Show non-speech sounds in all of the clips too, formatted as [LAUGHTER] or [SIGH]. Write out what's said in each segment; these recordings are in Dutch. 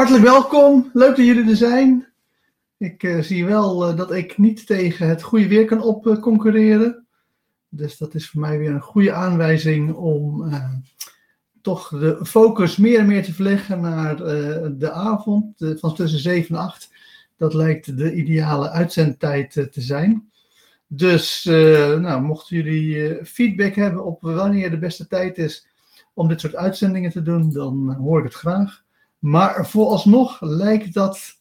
Hartelijk welkom, leuk dat jullie er zijn. Ik uh, zie wel uh, dat ik niet tegen het goede weer kan opconcurreren. dus dat is voor mij weer een goede aanwijzing om toch de focus meer en meer te verleggen naar de avond van tussen 7 en 8. Dat lijkt de ideale uitzendtijd te zijn. Dus nou, mochten jullie feedback hebben op wanneer de beste tijd is om dit soort uitzendingen te doen, dan hoor ik het graag. Maar vooralsnog lijkt dat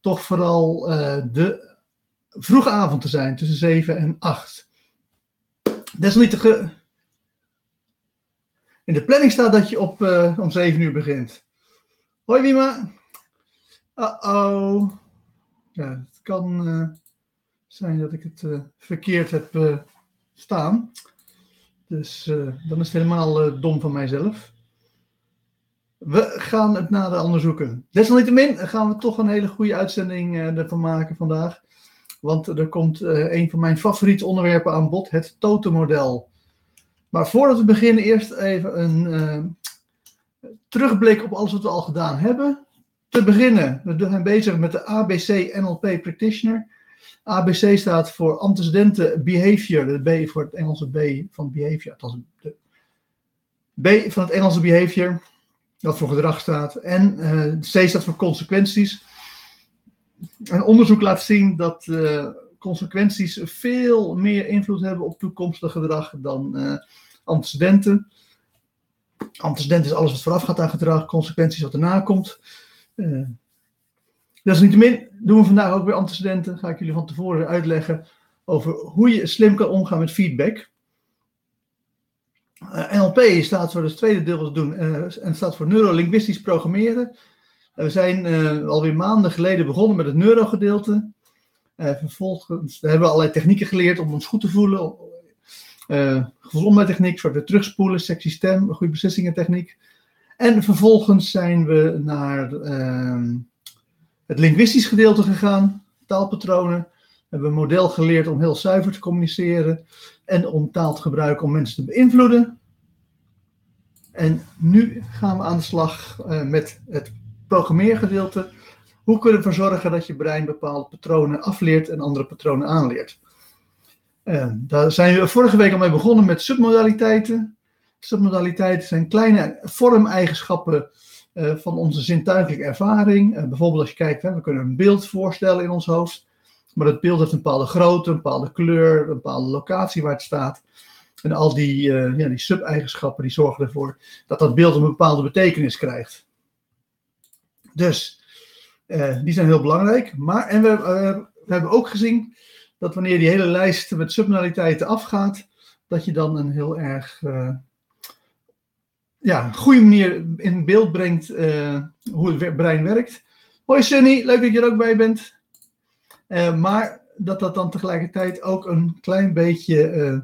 toch vooral uh, de vroege avond te zijn, tussen 7 en 8. Desalniettegen, in de planning staat dat je op, uh, om 7 uur begint. Hoi Wima. Uh-oh. Ja, het kan uh, zijn dat ik het verkeerd heb staan. Dus dan is het helemaal dom van mijzelf. We gaan het nader onderzoeken. Desalniettemin gaan we toch een hele goede uitzending uh, ervan maken vandaag. Want er komt uh, een van mijn favoriete onderwerpen aan bod, het totemmodel. Maar voordat we beginnen, eerst even een uh, terugblik op alles wat we al gedaan hebben. Te beginnen, we zijn bezig met de ABC NLP Practitioner. ABC staat voor Antecedenten Behavior, de B voor het Engelse B van Behavior. De B van het Engelse Behavior dat voor gedrag staat. En C staat voor consequenties. En onderzoek laat zien dat uh, consequenties veel meer invloed hebben op toekomstig gedrag dan uh, antecedenten. Antecedenten is alles wat vooraf gaat aan gedrag, consequenties wat erna komt. Uh, Desalniettemin doen we vandaag ook weer antecedenten. Ga ik jullie van tevoren uitleggen over hoe je slim kan omgaan met feedback. Eh, NLP staat voor het tweede deel doen uh, en staat voor neurolinguistisch programmeren. Uh, we zijn alweer maanden geleden begonnen met het neurogedeelte. vervolgens hebben we allerlei technieken geleerd om ons goed te voelen. gezondheidstechniek, zoals we terugspoelen, sexy stem, goede beslissingentechniek. En vervolgens zijn we naar ehm, het linguistisch gedeelte gegaan, taalpatronen. Hebben een model geleerd om heel zuiver te communiceren en om taal te gebruiken om mensen te beïnvloeden. En nu gaan we aan de slag uh, met het programmeergedeelte. Hoe kunnen we ervoor zorgen dat je brein bepaalde patronen afleert en andere patronen aanleert? Uh, daar zijn we vorige week al mee begonnen met submodaliteiten. Submodaliteiten zijn kleine vormeigenschappen uh, van onze zintuigelijke ervaring. bijvoorbeeld als je kijkt, hè, we kunnen een beeld voorstellen in ons hoofd. Maar het beeld heeft een bepaalde grootte, een bepaalde kleur, een bepaalde locatie waar het staat. En al die, uh, ja, die sub-eigenschappen die zorgen ervoor dat dat beeld een bepaalde betekenis krijgt. Dus uh, die zijn heel belangrijk. Maar, en we, uh, we, hebben ook gezien dat wanneer die hele lijst met submodaliteiten afgaat, dat je dan een heel erg ja, goede manier in beeld brengt hoe het brein werkt. Hoi Sunny, leuk dat je er ook bij bent. Uh, maar dat dat dan tegelijkertijd ook een klein beetje uh,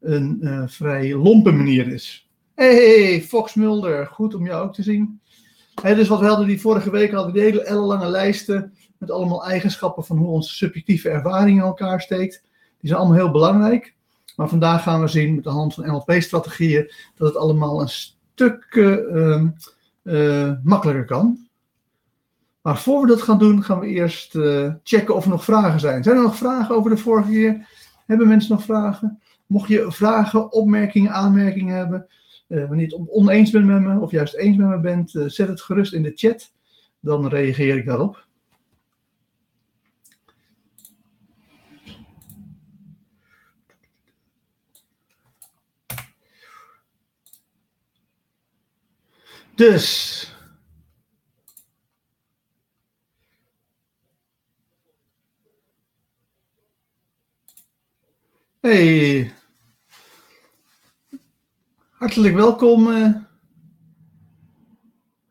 een uh, vrij lompe manier is. Hey, Fox Mulder, goed om jou ook te zien. Hey, dus wat we hadden die vorige week hadden, die hele ellenlange lijsten met allemaal eigenschappen van hoe onze subjectieve ervaring in elkaar steekt. Die zijn allemaal heel belangrijk. Maar vandaag gaan we zien met de hand van NLP-strategieën dat het allemaal een stuk makkelijker kan. Maar voor we dat gaan doen, gaan we eerst uh, checken of er nog vragen zijn. Zijn er nog vragen over de vorige keer? Hebben mensen nog vragen? Mocht je vragen, opmerkingen, aanmerkingen hebben, uh, wanneer je het oneens bent met me of juist eens met me bent, uh, zet het gerust in de chat. Dan reageer ik daarop. Dus, Hey, hartelijk welkom, uh,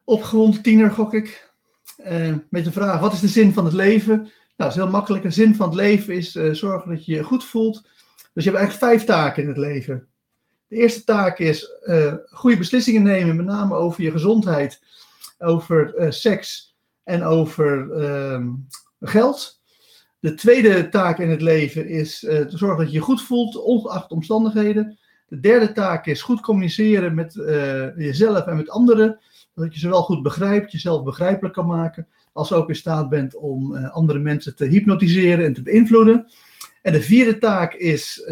opgewonden tiener, gok ik. Uh, met de vraag, wat is de zin van het leven? Nou, dat is heel makkelijk. De zin van het leven is uh, zorgen dat je je goed voelt. Dus je hebt eigenlijk vijf taken in het leven. De eerste taak is goede beslissingen nemen, met name over je gezondheid, over seks en over ehm, geld. De tweede taak in het leven is uh, te zorgen dat je je goed voelt, ongeacht omstandigheden. De derde taak is goed communiceren met uh, jezelf en met anderen. Dat je zowel goed begrijpt, jezelf begrijpelijk kan maken, als ook in staat bent om uh, andere mensen te hypnotiseren en te beïnvloeden. En de vierde taak is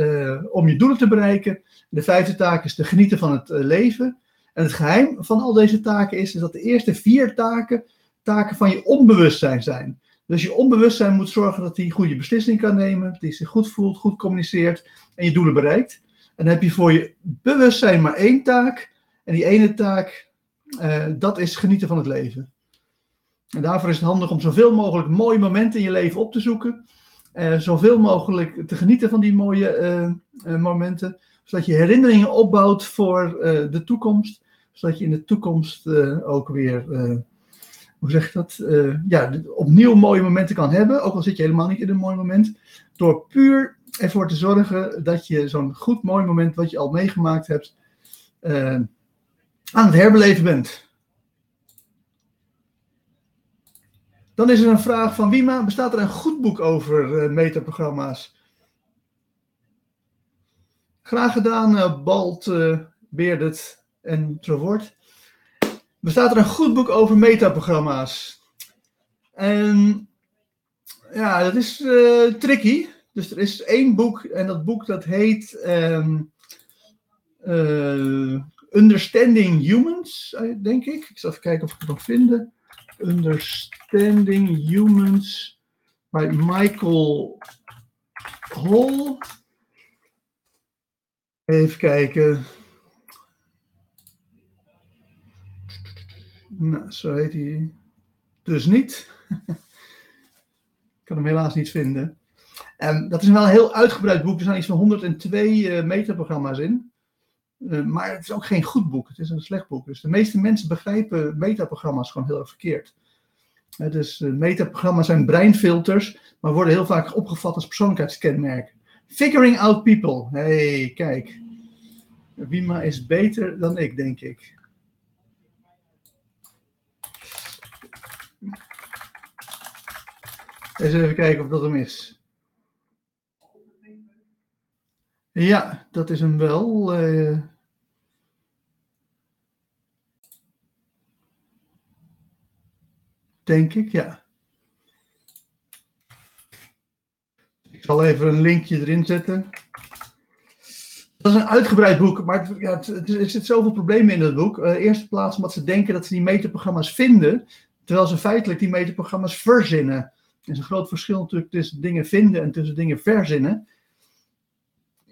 om je doelen te bereiken. De vijfde taak is te genieten van het leven. En het geheim van al deze taken is, is dat de eerste vier taken taken van je onbewustzijn zijn. Dus je onbewustzijn moet zorgen dat hij goede beslissingen kan nemen, dat hij zich goed voelt, goed communiceert en je doelen bereikt. En dan heb je voor je bewustzijn maar één taak. En die ene taak, uh, dat is genieten van het leven. En daarvoor is het handig om zoveel mogelijk mooie momenten in je leven op te zoeken. Uh, zoveel mogelijk te genieten van die mooie uh, momenten. Zodat je herinneringen opbouwt voor de toekomst. Zodat je in de toekomst ook weer hoe zeg je dat, uh, ja, opnieuw mooie momenten kan hebben, ook al zit je helemaal niet in een mooi moment, door puur ervoor te zorgen dat je zo'n goed mooi moment wat je al meegemaakt hebt, uh, aan het herbeleven bent. Dan is er een vraag van Wima, bestaat er een goed boek over uh, metaprogramma's? Graag gedaan, Balt, Beerdert en Trovort bestaat er een goed boek over metaprogramma's. En ja, dat is uh, tricky. Dus er is één boek en dat boek dat heet um, uh, Understanding Humans, denk ik. Ik zal even kijken of ik het nog vind. Understanding Humans bij Michael Hall. Even kijken. Nou, zo heet hij dus niet. [LAUGHS] Ik kan hem helaas niet vinden. En dat is wel een heel uitgebreid boek. Er zijn iets van 102 uh, metaprogramma's in. Uh, maar het is ook geen goed boek. Het is een slecht boek. Dus de meeste mensen begrijpen metaprogramma's gewoon heel erg verkeerd. Uh, dus metaprogramma's zijn breinfilters, maar worden heel vaak opgevat als persoonlijkheidskenmerken. Figuring out people. hey, kijk. Wima is beter dan ik, denk ik. Eens even kijken of dat hem is. Ja, dat is hem wel. Uh... Denk ik, ja. Ik zal even een linkje erin zetten. Dat is een uitgebreid boek, maar het, ja, het, er zitten zoveel problemen in dat boek. Uh, eerste plaats omdat ze denken dat ze die metaprogramma's vinden, terwijl ze feitelijk die metaprogramma's verzinnen. Er is een groot verschil natuurlijk tussen dingen vinden en tussen dingen verzinnen.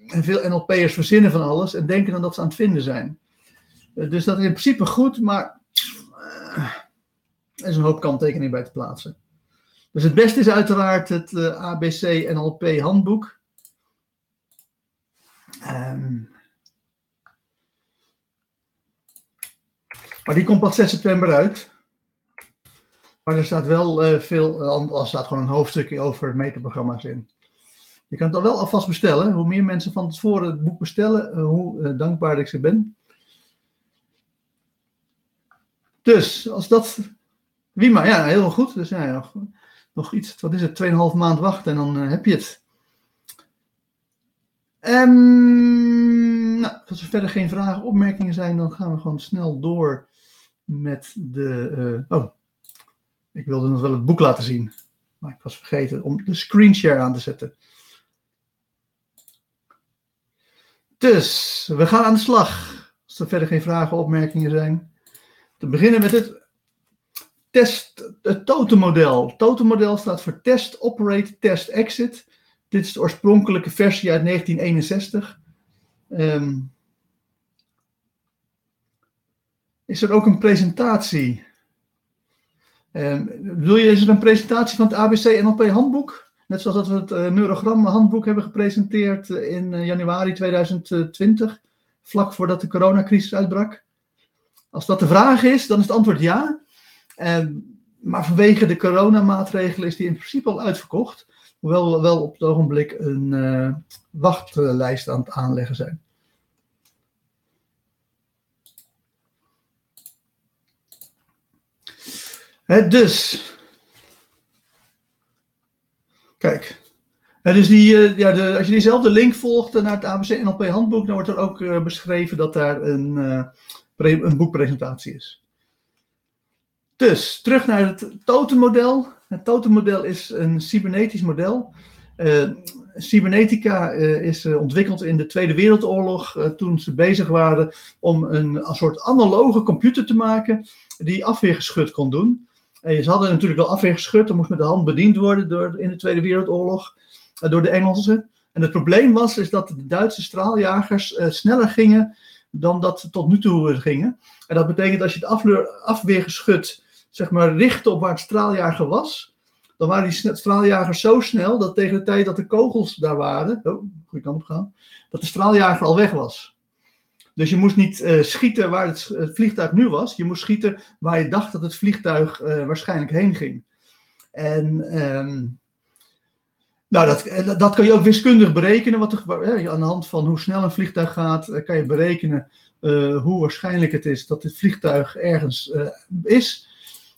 En veel NLP'ers verzinnen van alles en denken dan dat ze aan het vinden zijn. Uh, dus dat is in principe goed, maar uh, er is een hoop kanttekening bij te plaatsen. Dus het beste is uiteraard het uh, ABC NLP handboek. Um, maar die komt pas 6 september uit. Maar er staat wel uh, veel, uh, er staat gewoon een hoofdstukje over metaprogramma's in. Je kan het dan wel alvast bestellen. Hoe meer mensen van tevoren het boek bestellen, uh, hoe dankbaar ik ze ben. Dus, als dat. Wima, ja, heel goed. Dus ja, nog, nog iets, wat is het, 2,5 maand wachten en dan heb je het. Um, nou, als er verder geen vragen, opmerkingen zijn, dan gaan we gewoon snel door met de. oh, ik wilde nog wel het boek laten zien. Maar ik was vergeten om de screenshare aan te zetten. Dus, we gaan aan de slag. Als er verder geen vragen of opmerkingen zijn. Te beginnen met het test, het totenmodel. Het totenmodel staat voor Test, Operate, Test, Exit. Dit is de oorspronkelijke versie uit 1961. Um, is er ook een presentatie Um, bedoel je, is er een presentatie van het ABC NLP handboek? Net zoals dat we het uh, neurogram handboek hebben gepresenteerd uh, in uh, januari 2020, vlak voordat de coronacrisis uitbrak. Als dat de vraag is, dan is het antwoord ja. Um, maar vanwege de coronamaatregelen is die in principe al uitverkocht. Hoewel we wel op het ogenblik een wachtlijst aan het aanleggen zijn. Dus. Kijk. Die, uh, ja, de, als je diezelfde link volgt naar het ABC NLP handboek, dan wordt er ook uh, beschreven dat daar een, een boekpresentatie is. Dus, terug naar het totemmodel. Het totemmodel is een cybernetisch model. Cybernetica is ontwikkeld in de Tweede Wereldoorlog, toen ze bezig waren om een, een, soort analoge computer te maken die afweergeschut kon doen. En ze hadden natuurlijk wel afweergeschut, dat moest met de hand bediend worden door, in de Tweede Wereldoorlog door de Engelsen. En het probleem was is dat de Duitse straaljagers sneller gingen dan dat ze tot nu toe gingen. En dat betekent als je het afweergeschut zeg maar, richten op waar het straaljager was, dan waren die straaljagers zo snel dat tegen de tijd dat de kogels daar waren, oh, kant op gaan, dat de straaljager al weg was. Dus je moest niet uh, schieten waar het, vliegtuig nu was, je moest schieten waar je dacht dat het vliegtuig uh, waarschijnlijk heen ging. En um, nou, dat, eh, dat kan je ook wiskundig berekenen. Wat er, aan de hand van hoe snel een vliegtuig gaat, kan je berekenen hoe waarschijnlijk het is dat dit vliegtuig ergens is.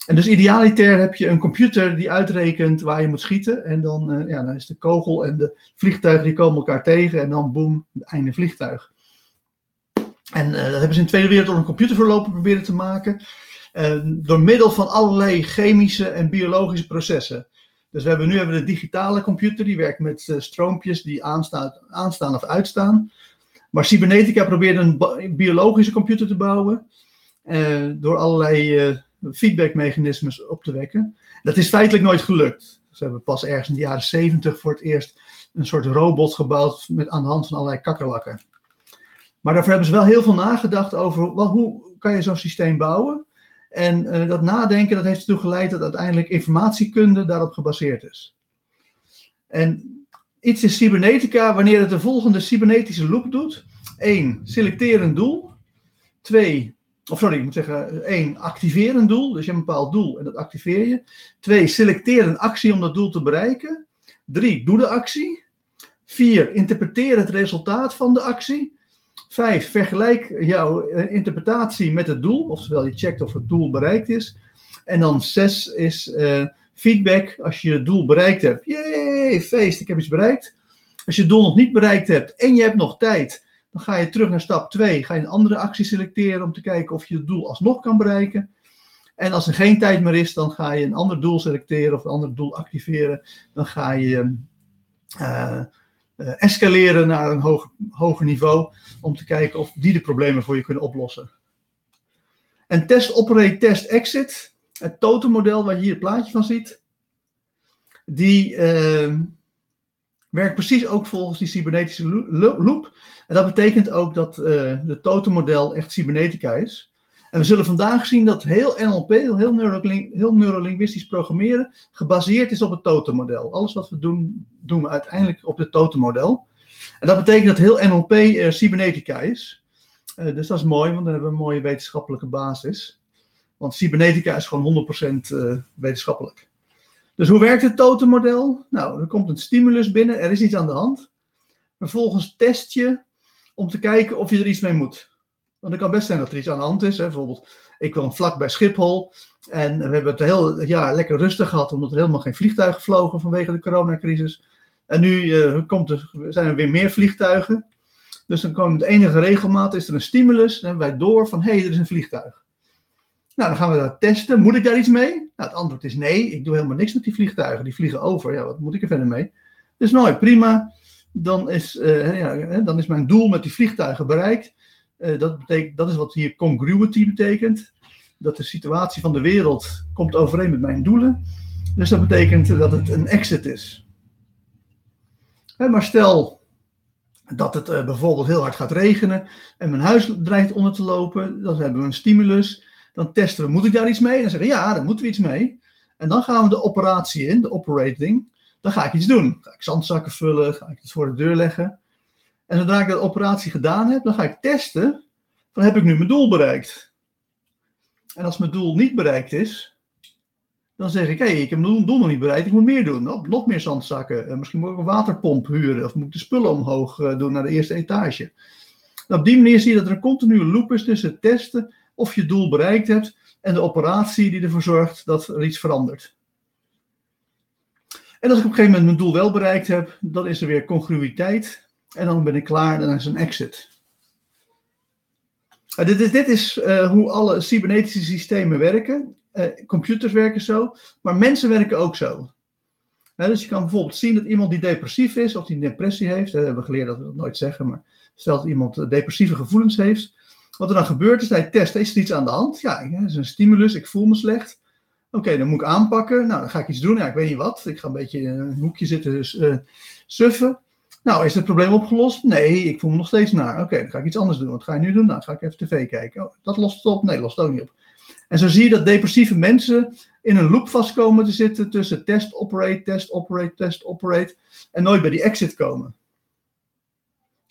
En dus idealiter heb je een computer die uitrekent waar je moet schieten. En dan, ja, dan is de kogel en de vliegtuig die komen elkaar tegen. En dan boem, einde vliegtuig. En uh, dat hebben ze in de Tweede Wereldoorlog een computerverlopen proberen te maken. Uh, door middel van allerlei chemische en biologische processen. Dus we hebben, nu hebben we de digitale computer, die werkt met stroompjes die aanstaan, of uitstaan. Maar Cybernetica probeerde een biologische computer te bouwen. door allerlei feedbackmechanismes op te wekken. Dat is feitelijk nooit gelukt. Ze hebben pas ergens in de jaren 70 voor het eerst een soort robot gebouwd met, aan de hand van allerlei kakkerlakken. Maar daarvoor hebben ze wel heel veel nagedacht over wel, hoe kan je zo'n systeem bouwen. En uh, dat nadenken dat heeft ertoe geleid dat uiteindelijk informatiekunde daarop gebaseerd is. En iets is cybernetica wanneer het de volgende cybernetische loop doet. 1. Selecteer een doel. 2 of sorry, ik moet zeggen, één, activeer een doel. Dus je hebt een bepaald doel en dat activeer je. Twee, selecteer een actie om dat doel te bereiken. Drie, doe de actie. Vier, interpreteer het resultaat van de actie. Vijf, vergelijk jouw eh, interpretatie met het doel, oftewel je checkt of het doel bereikt is. En dan zes is uh, feedback als je het doel bereikt hebt. Jee, feest, ik heb iets bereikt. Als je het doel nog niet bereikt hebt en je hebt nog tijd, dan ga je terug naar stap 2. Ga je een andere actie selecteren om te kijken of je het doel alsnog kan bereiken. En als er geen tijd meer is, dan ga je een ander doel selecteren of een ander doel activeren. Dan ga je uh, escaleren naar een hoger, hoger niveau om te kijken of die de problemen voor je kunnen oplossen. En test, operate, test, exit. Het totenmodel waar je hier het plaatje van ziet. Die, uh, werkt precies ook volgens die cybernetische loop. En dat betekent ook dat uh, het totemmodel echt cybernetica is. En we zullen vandaag zien dat heel NLP, heel, neuroling heel neurolinguistisch programmeren, gebaseerd is op het totemmodel. Alles wat we doen, doen we uiteindelijk op het totemmodel. En dat betekent dat heel NLP uh, eh, cybernetica is. Uh, dus dat is mooi, want dan hebben we een mooie wetenschappelijke basis. Want cybernetica is gewoon 100% wetenschappelijk. Dus hoe werkt het totemmodel? Nou, er komt een stimulus binnen, er is iets aan de hand. Vervolgens test je om te kijken of je er iets mee moet. Want het kan best zijn dat er iets aan de hand is. Hè. Bijvoorbeeld, ik woon vlak bij Schiphol en we hebben het heel ja, lekker rustig gehad, omdat er helemaal geen vliegtuigen vlogen vanwege de coronacrisis. En nu uh, komt er, zijn er weer meer vliegtuigen. Dus dan komt de enige regelmaat, is er een stimulus, en wij door van hé, hey, er is een vliegtuig. Nou, dan gaan we dat testen. Moet ik daar iets mee? Nou, het antwoord is nee. Ik doe helemaal niks met die vliegtuigen. Die vliegen over. Ja, wat moet ik er verder mee? Dus mooi, prima. Dan is, uh, ja, dan is mijn doel met die vliegtuigen bereikt. Uh, dat, betekent, dat is wat hier congruity betekent. Dat de situatie van de wereld komt overeen met mijn doelen. Dus dat betekent dat het een exit is. maar stel dat het uh, bijvoorbeeld heel hard gaat regenen en mijn huis dreigt onder te lopen. Dan hebben we een stimulus. Dan testen we, moet ik daar iets mee? En dan zeggen we, ja, daar moeten we iets mee. En dan gaan we de operatie in, de operating. Dan ga ik iets doen. Ga ik zandzakken vullen, ga ik het voor de deur leggen. En zodra ik de operatie gedaan heb, dan ga ik testen, van heb ik nu mijn doel bereikt? En als mijn doel niet bereikt is, dan zeg ik, hé, hey, ik heb mijn doel nog niet bereikt, ik moet meer doen. Nog, nog meer zandzakken, uh, misschien moet ik een waterpomp huren, of moet ik de spullen omhoog uh, doen naar de eerste etage. Nou, op die manier zie je dat er een continue loop is tussen testen of je doel bereikt hebt en de operatie die ervoor zorgt dat er iets verandert. En als ik op een gegeven moment mijn doel wel bereikt heb, dan is er weer congruïteit en dan ben ik klaar en dan is een exit. dit is, dit is uh, hoe alle cybernetische systemen werken. eh, computers werken zo, maar mensen werken ook zo. dus je kan bijvoorbeeld zien dat iemand die depressief is of die een depressie heeft, we hebben geleerd dat we dat nooit zeggen, maar stel dat iemand depressieve gevoelens heeft, wat er dan gebeurt is, hij test, is er iets aan de hand? Ja, het is een stimulus, ik voel me slecht. Oké, dan moet ik aanpakken. Nou, dan ga ik iets doen. Ja, ik weet niet wat. Ik ga een beetje in een hoekje zitten dus, suffen. Nou, is het probleem opgelost? Nee, ik voel me nog steeds naar. Oké, dan ga ik iets anders doen. Wat ga je nu doen? Nou, dan ga ik even tv kijken. Oh, dat lost het op? Nee, lost het ook niet op. En zo zie je dat depressieve mensen in een loop vastkomen te zitten tussen test, operate, test, operate, test, operate. En nooit bij die exit komen.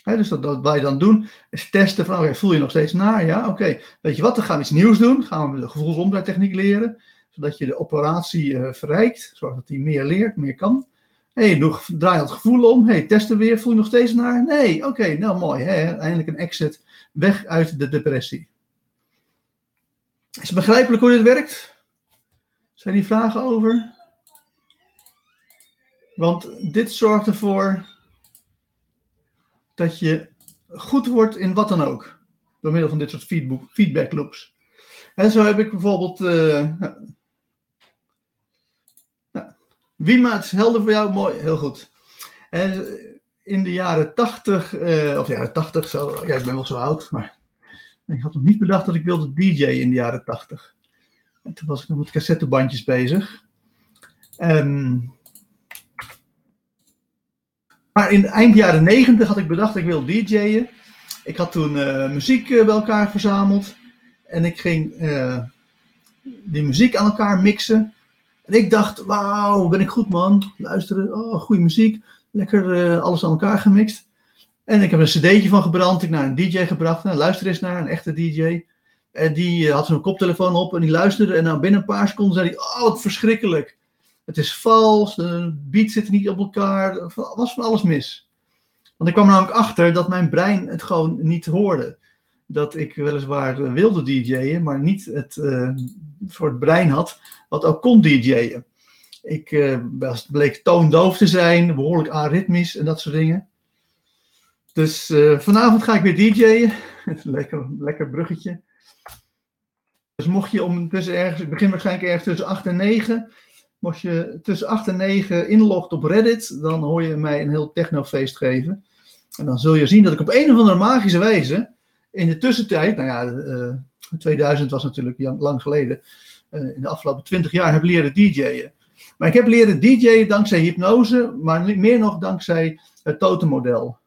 dus dat, wat wij dan doen, is testen van, oké, voel je nog steeds naar? Ja, oké. Weet je wat, dan gaan we iets nieuws doen. Gaan we de gevoelsomdraaitechniek leren. Zodat je de operatie uh, verrijkt. Zodat hij meer leert, meer kan hey, draai het gevoel om. hey, testen weer. Voel je nog steeds naar? Nee, oké, nou mooi. Hè? Eindelijk een exit. Weg uit de depressie. Is het begrijpelijk hoe dit werkt? Zijn die vragen over? Want dit zorgt ervoor dat je goed wordt in wat dan ook. Door middel van dit soort feedback loops. En zo heb ik bijvoorbeeld. Uh, wie maakt helder voor jou? Mooi, heel goed. En in de jaren 80, uh, of jaren 80, zo, ik ben wel zo oud, maar ik had nog niet bedacht dat ik wilde DJ in de jaren 80. En toen was ik nog met cassettebandjes bezig. Um, maar in eind jaren 90 had ik bedacht dat ik wil DJ'en. Ik had toen uh, muziek bij elkaar verzameld. En ik ging die muziek aan elkaar mixen. En ik dacht, wauw, ben ik goed man. Luisteren, oh, goede muziek. Lekker uh, alles aan elkaar gemixt. En ik heb een cd'tje van gebrand. Ik naar een DJ gebracht. Nou, luister eens naar, een echte DJ. En die uh, had zijn koptelefoon op en die luisterde. En nou, binnen een paar seconden zei hij, oh, wat verschrikkelijk. Het is vals, de beat zit niet op elkaar. Was van alles mis. Want ik kwam namelijk achter dat mijn brein het gewoon niet hoorde. Dat ik weliswaar wilde DJ'en, maar niet het uh, voor het brein had wat ook kon DJ'en. Ik uh, bleek toondoof te zijn, behoorlijk aritmisch en dat soort dingen. Dus vanavond ga ik weer DJ'en. [LAUGHS] lekker, lekker bruggetje. Dus mocht je om tussen ergens, ik begin waarschijnlijk ergens tussen 8 en 9. Mocht je tussen 8 en 9 inlogt op Reddit, dan hoor je mij een heel technofeest geven. En dan zul je zien dat ik op een of andere magische wijze in de tussentijd, nou ja, uh, 2000 was natuurlijk lang geleden, uh, in de afgelopen 20 jaar heb leren DJ'en. Maar ik heb leren DJ'en dankzij hypnose, maar meer nog dankzij het totemmodel.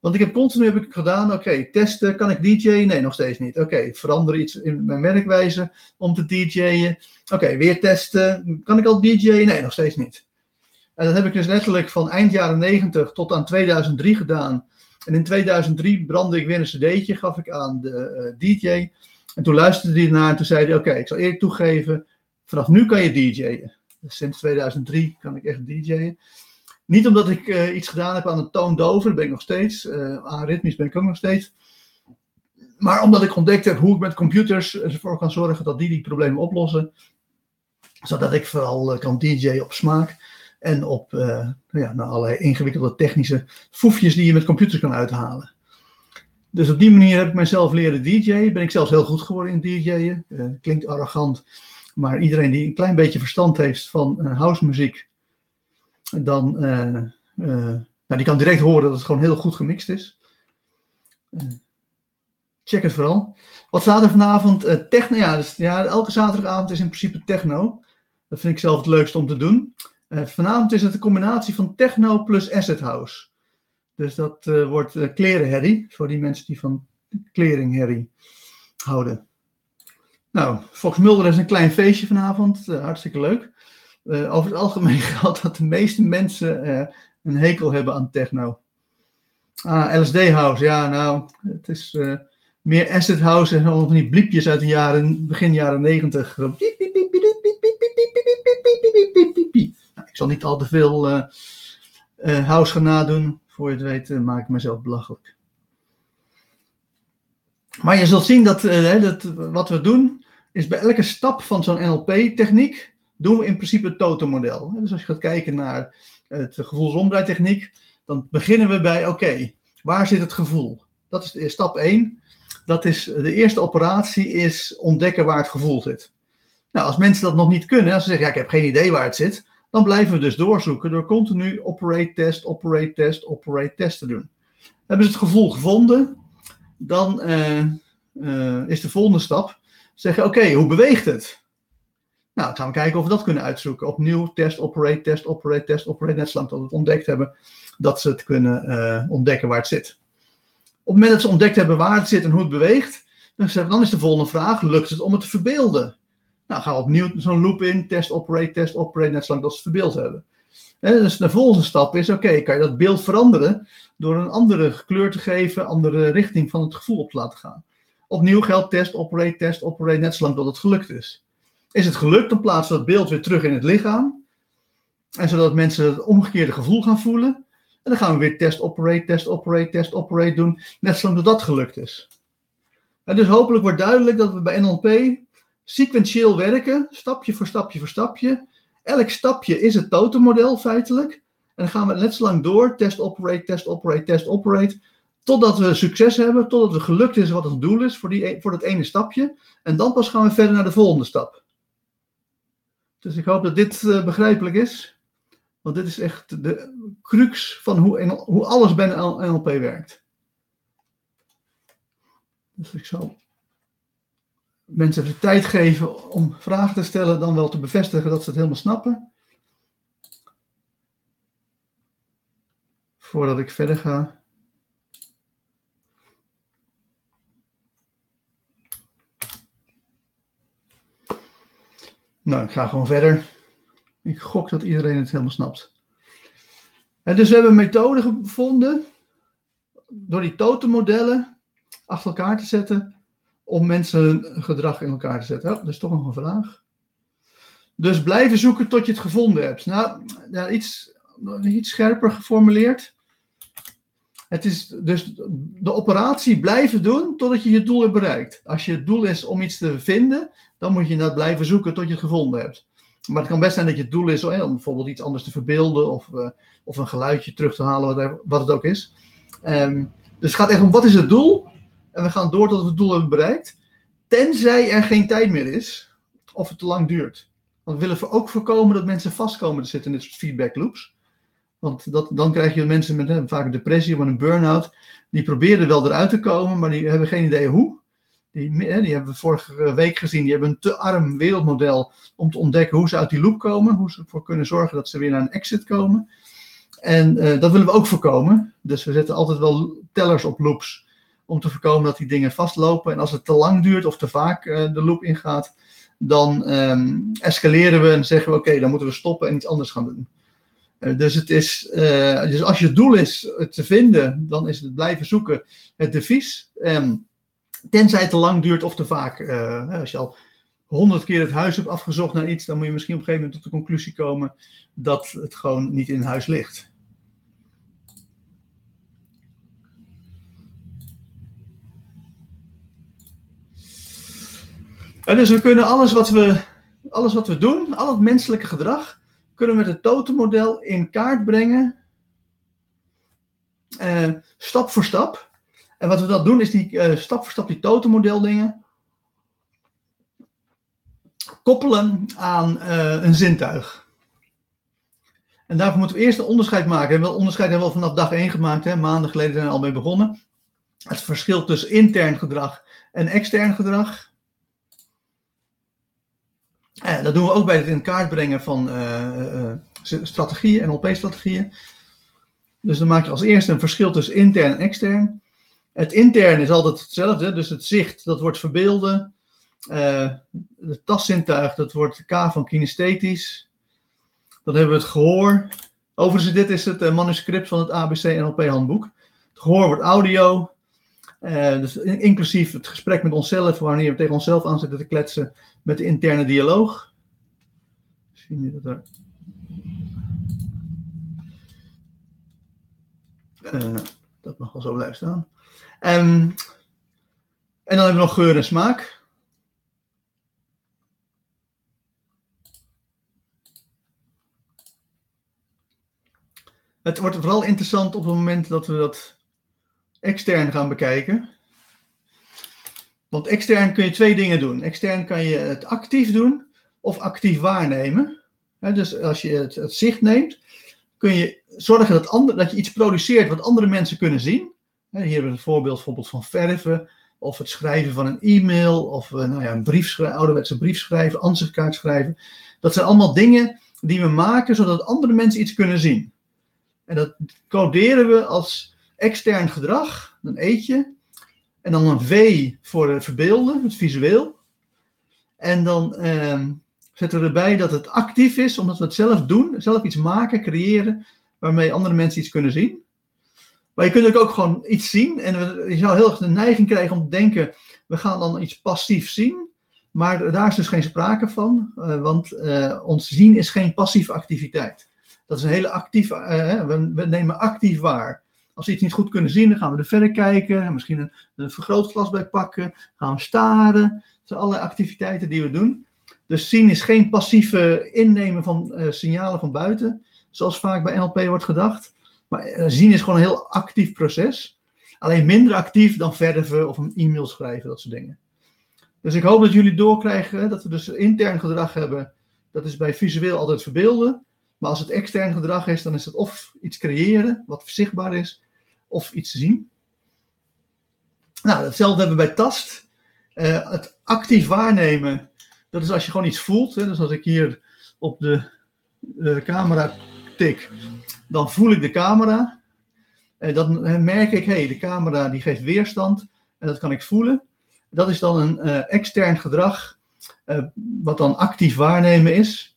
Want ik heb continu heb ik gedaan, oké, testen, kan ik DJ'en? Nee, nog steeds niet. Oké, verander iets in mijn werkwijze om te DJ'en. Oké, weer testen, kan ik al DJ'en? Nee, nog steeds niet. En dat heb ik dus letterlijk van eind jaren 90 tot aan 2003 gedaan. En in 2003 brandde ik weer een cd'tje, gaf ik aan de uh, DJ. En toen luisterde hij naar en toen zei hij, oké, ik zal eerlijk toegeven, vanaf nu kan je DJ'en. Dus sinds 2003 kan ik echt DJ'en. Niet omdat ik uh, iets gedaan heb aan de toondoven, dat ben ik nog steeds. Uh, aan ritmisch ben ik ook nog steeds. Maar omdat ik ontdekt heb hoe ik met computers ervoor kan zorgen dat die die problemen oplossen. Zodat ik vooral kan DJ'en op smaak. En op ja, nou, allerlei ingewikkelde technische foefjes die je met computers kan uithalen. Dus op die manier heb ik mezelf leren DJ'en. Ben ik zelfs heel goed geworden in DJ'en. Uh, klinkt arrogant, maar iedereen die een klein beetje verstand heeft van uh, house muziek, dan nou, die kan direct horen dat het gewoon heel goed gemixt is. check het vooral. Wat staat er vanavond? techno, ja, dus, ja, elke zaterdagavond is in principe techno. Dat vind ik zelf het leukste om te doen. Uh, vanavond is het een combinatie van techno plus asset house. Dus dat uh, wordt uh, klerenherrie, voor die mensen die van kleringherrie houden. Nou, Fox Mulder is een klein feestje vanavond, hartstikke leuk. over het algemeen geldt dat de meeste mensen een hekel hebben aan techno. Ah, LSD house, ja nou, het is meer asset house en allemaal van die bliepjes uit de jaren, begin jaren negentig zal niet al te veel uh, uh, house gaan nadoen. Voor je het weet uh, maak ik mezelf belachelijk. Maar je zult zien dat, dat wat we doen, is bij elke stap van zo'n NLP-techniek, doen we in principe het totenmodel. Dus als je gaat kijken naar het gevoelsomdraaitechniek, dan beginnen we bij, oké, waar zit het gevoel? Dat is stap 1. Dat is, de eerste operatie is ontdekken waar het gevoel zit. Nou, als mensen dat nog niet kunnen, als ze zeggen, ja, ik heb geen idee waar het zit, dan blijven we dus doorzoeken door continu operate test, operate test, operate test te doen. Hebben ze het gevoel gevonden, dan uh, uh, is de volgende stap zeggen, oké, hoe beweegt het? Nou, dan gaan we kijken of we dat kunnen uitzoeken. Opnieuw test, operate, test, operate, test, operate. Net zolang dat we het ontdekt hebben, dat ze het kunnen uh, ontdekken waar het zit. Op het moment dat ze ontdekt hebben waar het zit en hoe het beweegt, dan is de volgende vraag, lukt het om het te verbeelden? Nou, we opnieuw zo'n loop in, test, operate, test, operate, net zolang dat ze het verbeeld hebben. dus de volgende stap is, oké, kan je dat beeld veranderen door een andere kleur te geven, andere richting van het gevoel op te laten gaan. Opnieuw geldt test, operate, test, operate, net zolang dat het gelukt is. Is het gelukt, dan plaatsen we dat beeld weer terug in het lichaam. En zodat mensen het omgekeerde gevoel gaan voelen. En dan gaan we weer test, operate, test, operate, test, operate doen. Net zolang dat dat gelukt is. En dus hopelijk wordt duidelijk dat we bij NLP sequentieel werken, stapje voor stapje voor stapje. Elk stapje is het totemmodel feitelijk. En dan gaan we net zo lang door, test, operate, test, operate, test, operate. Totdat we succes hebben, totdat het gelukt is wat het doel is voor, die, e, voor dat ene stapje. En dan pas gaan we verder naar de volgende stap. Dus ik hoop dat dit uh, begrijpelijk is. Want dit is echt de crux van hoe, hoe alles bij NLP werkt. Dus ik zal mensen de tijd geven om vragen te stellen, dan wel te bevestigen dat ze het helemaal snappen. Voordat ik verder ga. Nou, ik ga gewoon verder. Ik gok dat iedereen het helemaal snapt. En dus we hebben een methode gevonden door die totemmodellen achter elkaar te zetten om mensen gedrag in elkaar te zetten. dat is toch nog een vraag. Dus blijven zoeken tot je het gevonden hebt. Nou, ja, iets, iets scherper geformuleerd. Het is dus de operatie blijven doen totdat je je doel hebt bereikt. Als je het doel is om iets te vinden, dan moet je dat blijven zoeken tot je het gevonden hebt. Maar het kan best zijn dat je het doel is om bijvoorbeeld iets anders te verbeelden of, uh, of een geluidje terug te halen, wat, wat het ook is. Um, dus het gaat echt om wat is het doel en we gaan door tot we het doel hebben bereikt. Tenzij er geen tijd meer is of het te lang duurt. Want we willen ook voorkomen dat mensen vastkomen te zitten in dit soort feedback loops. Want dat, dan krijg je mensen met vaak een depressie of een burn-out. Die proberen wel eruit te komen, maar die hebben geen idee hoe. Die, die hebben we vorige week gezien. Die hebben een te arm wereldmodel om te ontdekken hoe ze uit die loop komen. Hoe ze ervoor kunnen zorgen dat ze weer naar een exit komen. En uh, dat willen we ook voorkomen. Dus we zetten altijd wel tellers op loops om te voorkomen dat die dingen vastlopen. En als het te lang duurt of te vaak uh, de loop ingaat, dan um, escaleren we en zeggen we: oké, dan moeten we stoppen en iets anders gaan doen. Uh, dus, het is, uh, dus als je doel is het te vinden, dan is het blijven zoeken het devies. Um, tenzij het te lang duurt of te vaak. als je al honderd keer het huis hebt afgezocht naar iets, dan moet je misschien op een gegeven moment tot de conclusie komen dat het gewoon niet in huis ligt. En dus we kunnen alles wat we, alles wat we doen, al het menselijke gedrag, kunnen we met het totemmodel in kaart brengen. Uh, stap voor stap. En wat we dan doen is die uh, stap voor stap die totemmodel dingen koppelen aan een zintuig. En daarvoor moeten we eerst een onderscheid maken. En wel onderscheid hebben we vanaf dag 1 gemaakt. Hè? Maanden geleden zijn we al mee begonnen. Het verschil tussen intern gedrag en extern gedrag. Uh, dat doen we ook bij het in kaart brengen van uh, strategieën, NLP-strategieën. Dus dan maak je als eerste een verschil tussen intern en extern. Het intern is altijd hetzelfde, dus het zicht, dat wordt verbeelden. het tastzintuig, dat wordt K van kinesthetisch. Dan hebben we het gehoor. Overigens, dit is het manuscript van het ABC NLP handboek. Het gehoor wordt audio. Dus inclusief het gesprek met onszelf, wanneer we tegen onszelf aan zitten te kletsen met de interne dialoog. Dat er. Uh, dat mag wel zo blijven staan. Um, en dan hebben we nog geur en smaak. Het wordt vooral interessant op het moment dat we dat extern gaan bekijken. Want extern kun je twee dingen doen. Extern kan je het actief doen. of actief waarnemen. dus als je het, het, zicht neemt, kun je zorgen dat, dat je iets produceert wat andere mensen kunnen zien. hier hebben we een voorbeeld bijvoorbeeld van verven, of het schrijven van een e-mail, of eh, nou ja, een brief, ouderwetse brief schrijven, ansichtkaart schrijven. Dat zijn allemaal dingen die we maken zodat andere mensen iets kunnen zien. En dat coderen we als extern gedrag, een eetje. En dan een V voor het verbeelden, het visueel. En dan ehm, zetten we erbij dat het actief is, omdat we het zelf doen, zelf iets maken, creëren, waarmee andere mensen iets kunnen zien. Maar je kunt ook gewoon iets zien en je zou heel erg de neiging krijgen om te denken, we gaan dan iets passief zien. Maar daar is dus geen sprake van, uh, want uh, ons zien is geen passieve activiteit. Dat is een hele actieve, we, we, nemen actief waar. Als we iets niet goed kunnen zien, dan gaan we er verder kijken, misschien een, vergrootglas bij pakken, gaan we staren. Dat zijn allerlei activiteiten die we doen. Dus zien is geen passieve innemen van signalen van buiten, zoals vaak bij NLP wordt gedacht. Maar zien is gewoon een heel actief proces. Alleen minder actief dan verven of een e-mail schrijven, dat soort dingen. Dus ik hoop dat jullie doorkrijgen dat we dus intern gedrag hebben. Dat is bij visueel altijd verbeelden. Maar als het extern gedrag is, dan is het of iets creëren, wat zichtbaar is, of iets zien. Nou, hetzelfde hebben we bij tast. Uh, het actief waarnemen, dat is als je gewoon iets voelt. Hè? Dus als ik hier op de camera tik, dan voel ik de camera. En dan merk ik, hé, hey, de camera die geeft weerstand. En dat kan ik voelen. Dat is dan een extern gedrag, wat dan actief waarnemen is.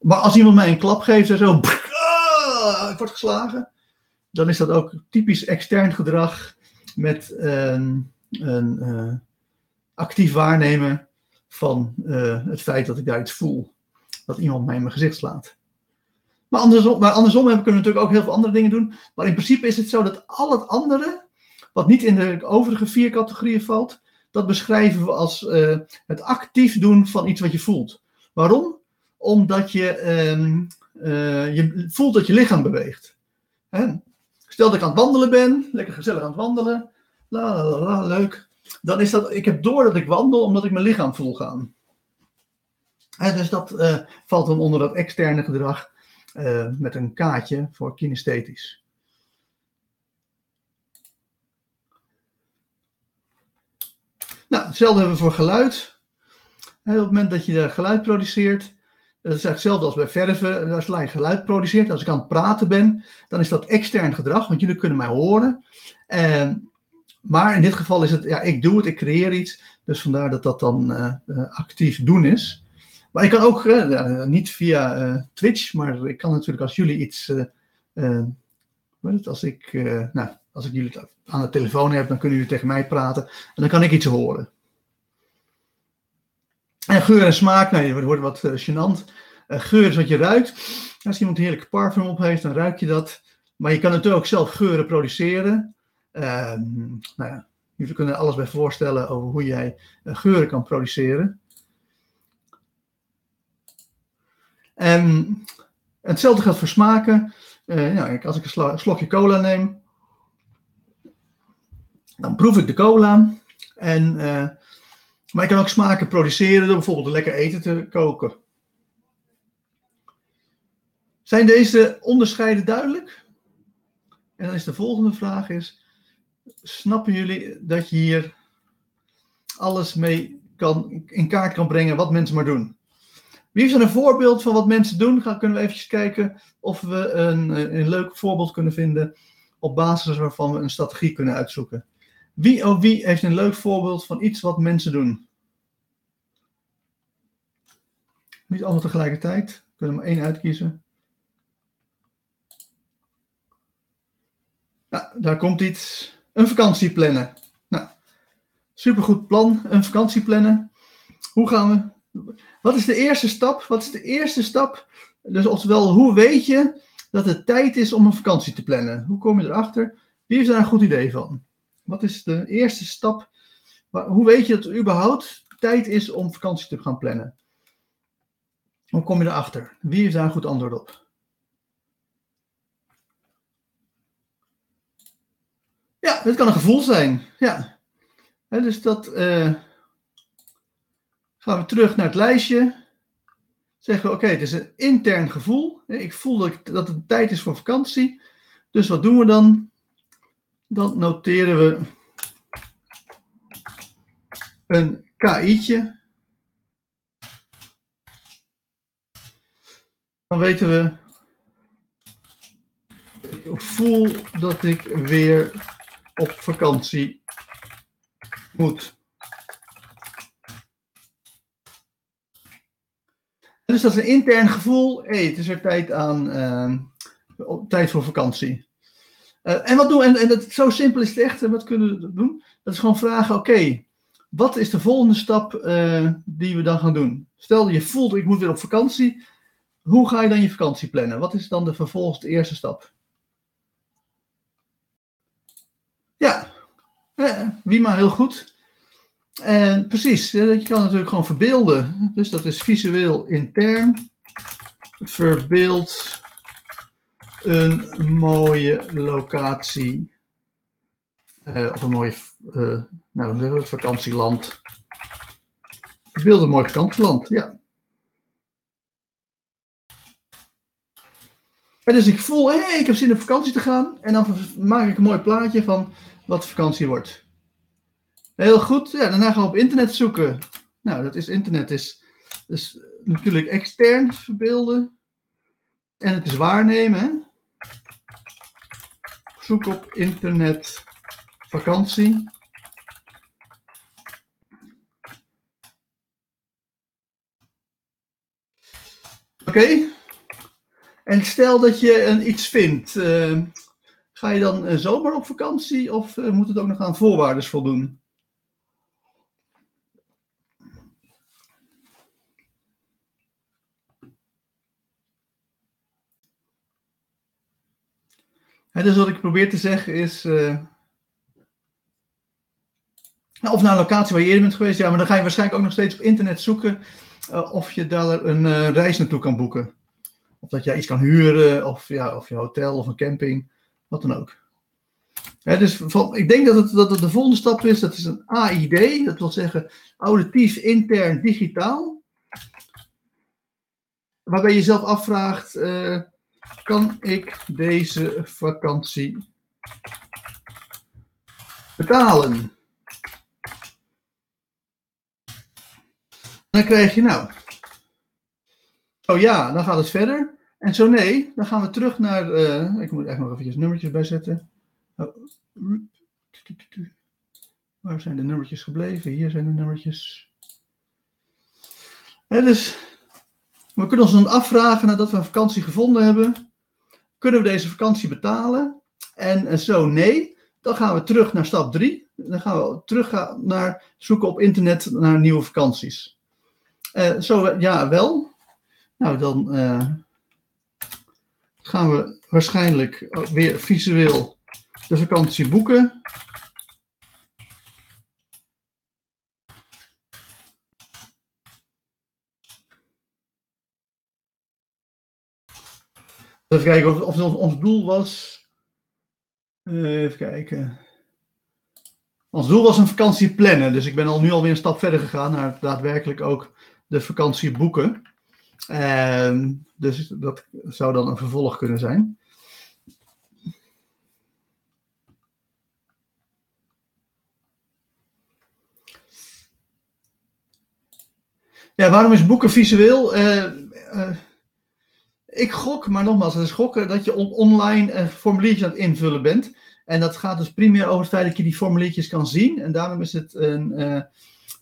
Maar als iemand mij een klap geeft en zo, [LAUGHS] ah, ik word geslagen, dan is dat ook typisch extern gedrag met een, een uh, actief waarnemen van het feit dat ik daar iets voel. Dat iemand mij in mijn gezicht slaat. Maar andersom, maar andersom kunnen we natuurlijk ook heel veel andere dingen doen. Maar in principe is het zo dat al het andere, wat niet in de overige vier categorieën valt, dat beschrijven we als uh, het actief doen van iets wat je voelt. Waarom? Omdat je, uh, je voelt dat je lichaam beweegt. Hè? Stel dat ik aan het wandelen ben, lekker gezellig aan het wandelen, la la la, leuk. Dan is dat, ik heb door dat ik wandel omdat ik mijn lichaam voel gaan. Dus dat valt dan onder dat externe gedrag met een kaartje voor kinesthetisch. Nou, hetzelfde hebben we voor geluid. op het moment dat je geluid produceert, dat is hetzelfde als bij verven. Als je geluid produceert, als ik aan het praten ben, dan is dat extern gedrag, want jullie kunnen mij horen. maar in dit geval is het, ja, ik doe het, ik creëer iets. Dus vandaar dat dat dan uh, actief doen is. Maar ik kan ook, uh, niet via Twitch, maar ik kan natuurlijk als jullie iets, als ik, nou, als ik jullie aan de telefoon heb, dan kunnen jullie tegen mij praten en dan kan ik iets horen. En geur en smaak, nee, het wordt wat uh, gênant. Uh, geur is wat je ruikt. Als iemand een heerlijke parfum op heeft, dan ruik je dat. Maar je kan natuurlijk ook zelf geuren produceren. Uh, nou ja, jullie kunnen er alles bij voorstellen over hoe jij uh, geuren kan produceren. En hetzelfde geldt voor smaken. ja, als ik een slokje cola neem, dan proef ik de cola. En, uh, maar ik kan ook smaken produceren door bijvoorbeeld lekker eten te koken. Zijn deze onderscheiden duidelijk? En dan is de volgende vraag is, snappen jullie dat je hier alles mee kan, in kaart kan brengen wat mensen maar doen? Wie er een voorbeeld van wat mensen doen? Gaan, kunnen we even kijken of we een, een leuk voorbeeld kunnen vinden op basis waarvan we een strategie kunnen uitzoeken. Wie of wie heeft een leuk voorbeeld van iets wat mensen doen? Niet allemaal tegelijkertijd. We kunnen maar één uitkiezen. Nou, daar komt iets. Een vakantie plannen. Nou, supergoed plan. Een vakantie plannen. Hoe gaan we? Wat is de eerste stap? Wat is de eerste stap? Dus oftewel, hoe weet je dat het tijd is om een vakantie te plannen? Hoe kom je erachter? Wie heeft daar een goed idee van? Wat is de eerste stap? Hoe weet je dat het überhaupt tijd is om vakantie te gaan plannen? Hoe kom je erachter? Wie heeft daar een goed antwoord op? Ja, het kan een gevoel zijn. Ja. dus dat. Uh, gaan we terug naar het lijstje. zeggen we, oké, het is een intern gevoel. Ik voel dat het tijd is voor vakantie. Dus wat doen we dan? Dan noteren we een KI'tje. Dan weten we, ik voel dat ik weer op vakantie moet. Dus dat is een intern gevoel. Hé, het is weer tijd aan uh, tijd voor vakantie. Uh, en wat doen? En, en dat, zo simpel is het echt. En wat kunnen we doen? Dat is gewoon vragen: oké, wat is de volgende stap uh, die we dan gaan doen? Stel je voelt, ik moet weer op vakantie. Hoe ga je dan je vakantie plannen? Wat is dan de vervolgens de eerste stap? Ja, eh, wie maar heel goed. En precies, je kan natuurlijk gewoon verbeelden. Dus dat is visueel intern. Verbeeld een mooie locatie. Uh, of een mooi, uh, nou, vakantieland. Verbeeld een mooi vakantieland, ja. En dus ik voel, hé, ik heb zin op vakantie te gaan. En dan maak ik een mooi plaatje van wat vakantie wordt. Heel goed. Ja, daarna gaan we op internet zoeken. Nou, dat is internet is, is natuurlijk extern verbeelden. En het is waarnemen. Zoek op internet vakantie. Oké. En stel dat je een iets vindt. Uh, ga je dan uh, zomaar op vakantie of uh, moet het ook nog aan voorwaarden voldoen? Dus wat ik probeer te zeggen is. Uh, of naar een locatie waar je eerder bent geweest, ja, maar dan ga je waarschijnlijk ook nog steeds op internet zoeken uh, of je daar een uh, reis naartoe kan boeken. Of dat jij iets kan huren, of, ja, of je hotel of een camping, wat dan ook. dus ik denk dat het, dat het de volgende stap is, dat is een AID, dat wil zeggen auditief, intern, digitaal. Waarbij je jezelf afvraagt, kan ik deze vakantie betalen? Dan krijg je nou. Oh ja, dan gaat het verder. En zo nee, dan gaan we terug naar. Uh, ik moet echt nog eventjes nummertjes bijzetten. Oh. Waar zijn de nummertjes gebleven? Hier zijn de nummertjes. En dus, we kunnen ons dan afvragen nadat we een vakantie gevonden hebben. Kunnen we deze vakantie betalen? En zo nee, dan gaan we terug naar stap 3. Dan gaan we terug naar zoeken op internet naar nieuwe vakanties. Uh, zo ja, wel. Nou, dan gaan we waarschijnlijk weer visueel de vakantie boeken. Even kijken of, of ons doel was. Uh, even kijken. Ons doel was een vakantie plannen. Dus ik ben al nu alweer een stap verder gegaan naar daadwerkelijk ook de vakantie boeken. Uh, dus dat zou dan een vervolg kunnen zijn. Ja, waarom is boeken visueel? Uh, ik gok, maar nogmaals, het is gokken dat je online een formuliertje aan het invullen bent. En dat gaat dus primair over het feit dat je die formuliertjes kan zien. En daarom is het een uh,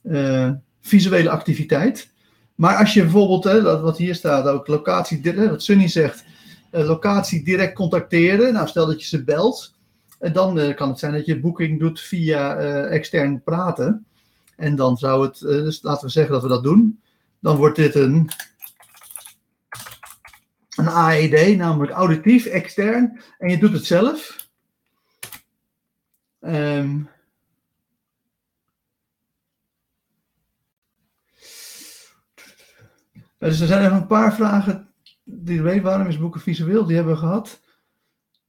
uh, visuele activiteit. Maar als je bijvoorbeeld, hè, wat hier staat ook, locatie, wat Sunny zegt, locatie direct contacteren. Nou, stel dat je ze belt. En dan kan het zijn dat je boeking doet via extern praten. En dan zou het, dus laten we zeggen dat we dat doen. Dan wordt dit een een AED, namelijk auditief, extern, en je doet het zelf. Um, dus er zijn even een paar vragen die weet waarom is boeken visueel, die hebben we gehad.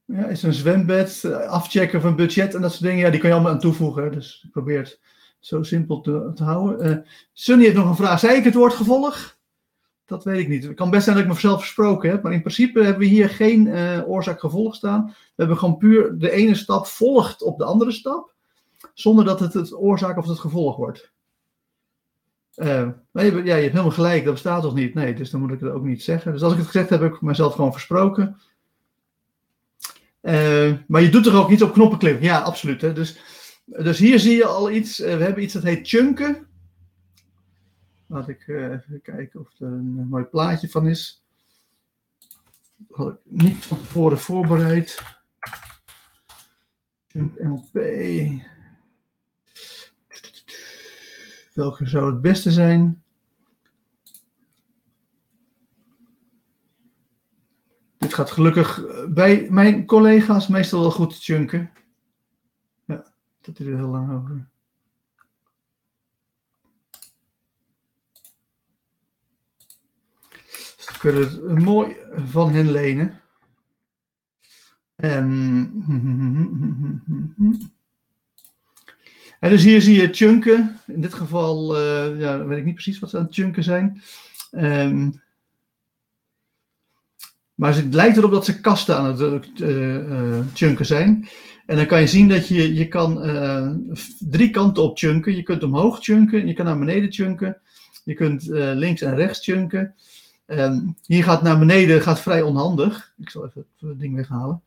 Ja, is een zwembad, afchecken van budget en dat soort dingen, ja, die kan je allemaal aan toevoegen. Dus ik probeer het zo simpel te, te houden. Uh, Sunny heeft nog een vraag. Zei ik het woord gevolg? Dat weet ik niet. Het kan best zijn dat ik mezelf versproken heb, maar in principe hebben we hier geen uh, oorzaak-gevolg staan. We hebben gewoon puur de ene stap volgt op de andere stap, zonder dat het het oorzaak of het gevolg wordt. Uh, ja, je hebt helemaal gelijk, dat bestaat toch niet? Nee, dus dan moet ik het ook niet zeggen. Dus als ik het gezegd heb, heb ik mezelf gewoon versproken. Uh, maar je doet er ook iets op knoppen klikken. Ja, absoluut. Hè? Dus, dus hier zie je al iets. we hebben iets dat heet chunken. Laat ik uh, even kijken of er een mooi plaatje van is. Had ik niet van tevoren voorbereid. NLP. Welke zou het beste zijn? Dit gaat gelukkig bij mijn collega's meestal wel goed chunken. Ja, dat is er heel lang over. Kunnen het mooi van hen lenen. En, en dus hier zie je chunken. In dit geval uh, ja, weet ik niet precies wat ze aan het chunken zijn. Um, maar het lijkt erop dat ze kasten aan het uh, uh, chunken zijn. En dan kan je zien dat je, je kan drie kanten op chunken. Je kunt omhoog chunken, je kan naar beneden chunken. Je kunt links en rechts chunken. Um, hier gaat naar beneden, gaat vrij onhandig. Ik zal even het ding weghalen.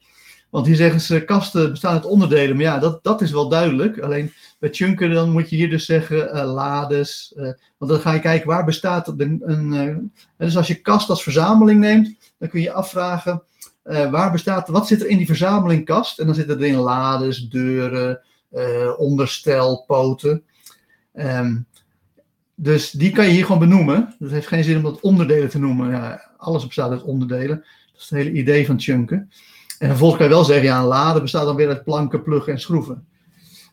Want hier zeggen ze, kasten bestaan uit onderdelen. Maar ja, dat, dat is wel duidelijk. Alleen bij chunken dan moet je hier dus zeggen uh, lades. Uh, want dan ga je kijken, waar bestaat een... een uh, dus als je kast als verzameling neemt, dan kun je afvragen... waar bestaat, wat zit er in die verzameling kast? En dan zitten erin lades, deuren, onderstel, poten. Um, dus die kan je hier gewoon benoemen. Het heeft geen zin om dat onderdelen te noemen. Ja, alles bestaat uit onderdelen. Dat is het hele idee van chunken. En vervolgens kan je wel zeggen, ja, een lade bestaat dan weer uit planken, pluggen en schroeven.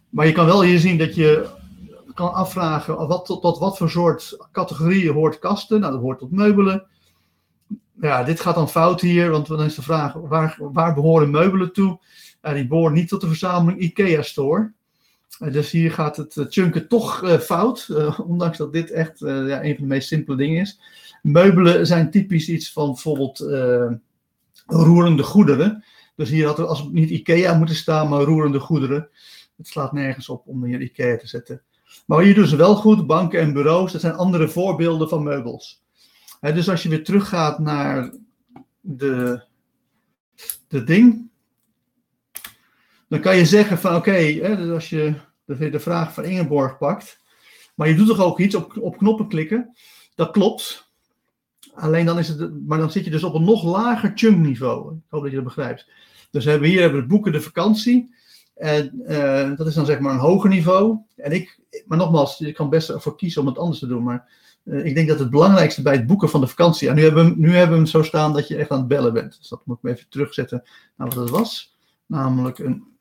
Maar je kan wel hier zien dat je kan afvragen wat, tot, wat voor soort categorieën hoort kasten. Nou, dat hoort tot meubelen. Ja, dit gaat dan fout hier, want dan is de vraag, waar, waar behoren meubelen toe? Ja, die behoren niet tot de verzameling IKEA Store. Eh, dus hier gaat het eh, chunken toch uh, fout, [LAUGHS] ondanks dat dit echt ja, een van de meest simpele dingen is. Meubelen zijn typisch iets van bijvoorbeeld roerende goederen. Dus hier had er als niet IKEA moeten staan, maar roerende goederen. Het slaat nergens op om hier IKEA te zetten. Maar hier doen ze wel goed, banken en bureaus, dat zijn andere voorbeelden van meubels. dus als je weer teruggaat naar de, de ding, dan kan je zeggen van oké, dus als je de, vraag van Ingeborg pakt, maar je doet toch ook iets op, op knoppen klikken, dat klopt. Alleen dan is het, maar dan zit je dus op een nog lager chunk niveau. Ik hoop dat je dat begrijpt. Dus hebben hier hebben we boeken de vakantie. En uh, dat is dan zeg maar een hoger niveau. En ik, maar nogmaals, je kan best ervoor kiezen om het anders te doen. Maar uh, ik denk dat het belangrijkste bij het boeken van de vakantie. En nu hebben, we, nu hebben we hem zo staan dat je echt aan het bellen bent. Dus dat moet ik even terugzetten naar wat het was. Namelijk een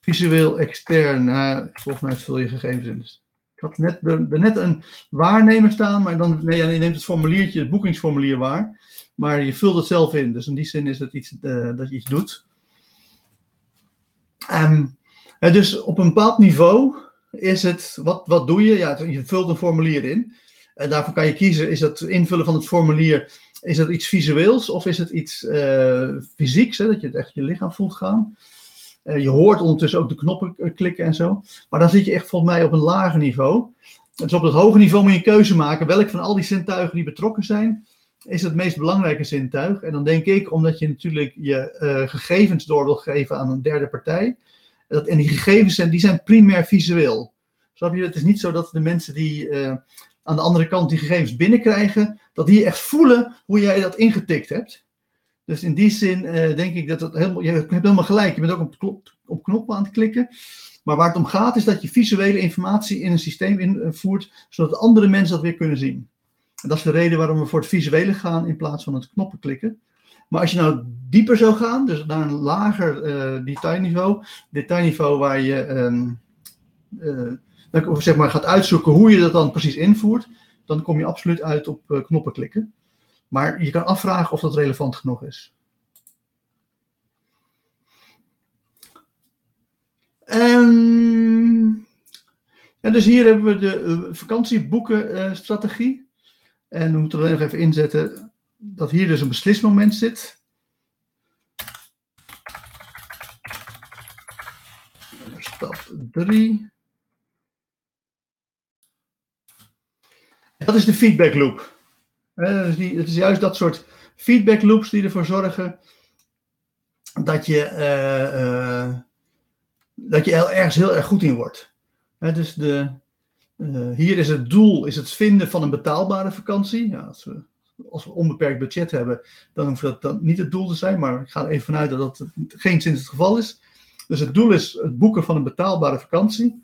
visueel extern. Volgens mij vul je gegevens in. Dus ik had net, net een waarnemer staan, maar dan nee, je neemt het formuliertje, het boekingsformulier waar. Maar je vult het zelf in. Dus in die zin is het iets uh, dat je iets doet. Um, dus op een bepaald niveau is het, wat, wat doe je? Ja, je vult een formulier in. En daarvoor kan je kiezen, is het invullen van het formulier, is het iets visueels of is het iets uh, fysieks, hè, dat je het echt je lichaam voelt gaan. Uh, je hoort ondertussen ook de knoppen klikken en zo. Maar dan zit je echt volgens mij op een lager niveau. Dus op dat hoge niveau moet je een keuze maken. Welk van al die zintuigen die betrokken zijn, is het meest belangrijke zintuig. En dan denk ik, omdat je natuurlijk je uh, gegevens door wil geven aan een derde partij. Dat, en die gegevens zijn, die zijn primair visueel. Snap je? Het is niet zo dat de mensen die aan de andere kant die gegevens binnenkrijgen, dat die echt voelen hoe jij dat ingetikt hebt. Dus in die zin uh, denk ik dat het helemaal, je hebt helemaal gelijk. Je bent ook op, op knoppen aan het klikken. Maar waar het om gaat is dat je visuele informatie in een systeem invoert, zodat andere mensen dat weer kunnen zien. En dat is de reden waarom we voor het visuele gaan in plaats van het knoppen klikken. Maar als je nou dieper zou gaan, dus naar een lager uh, detailniveau, detailniveau waar je um, uh, zeg maar gaat uitzoeken hoe je dat dan precies invoert, dan kom je absoluut uit op knoppen klikken. Maar je kan afvragen of dat relevant genoeg is. En, ja, dus hier hebben we de vakantieboekenstrategie. En we moeten er nog even inzetten dat hier dus een beslismoment zit. Stap 3. Dat is de feedback loop. Het is juist dat soort feedback loops die ervoor zorgen dat je, uh, uh, dat je ergens heel erg goed in wordt. dus de, uh, hier is het doel is het vinden van een betaalbare vakantie. Ja, als, we, als we onbeperkt budget hebben, dan hoeft dat dan niet het doel te zijn. Maar ik ga er even vanuit dat dat geen zin het geval is. Dus het doel is het boeken van een betaalbare vakantie.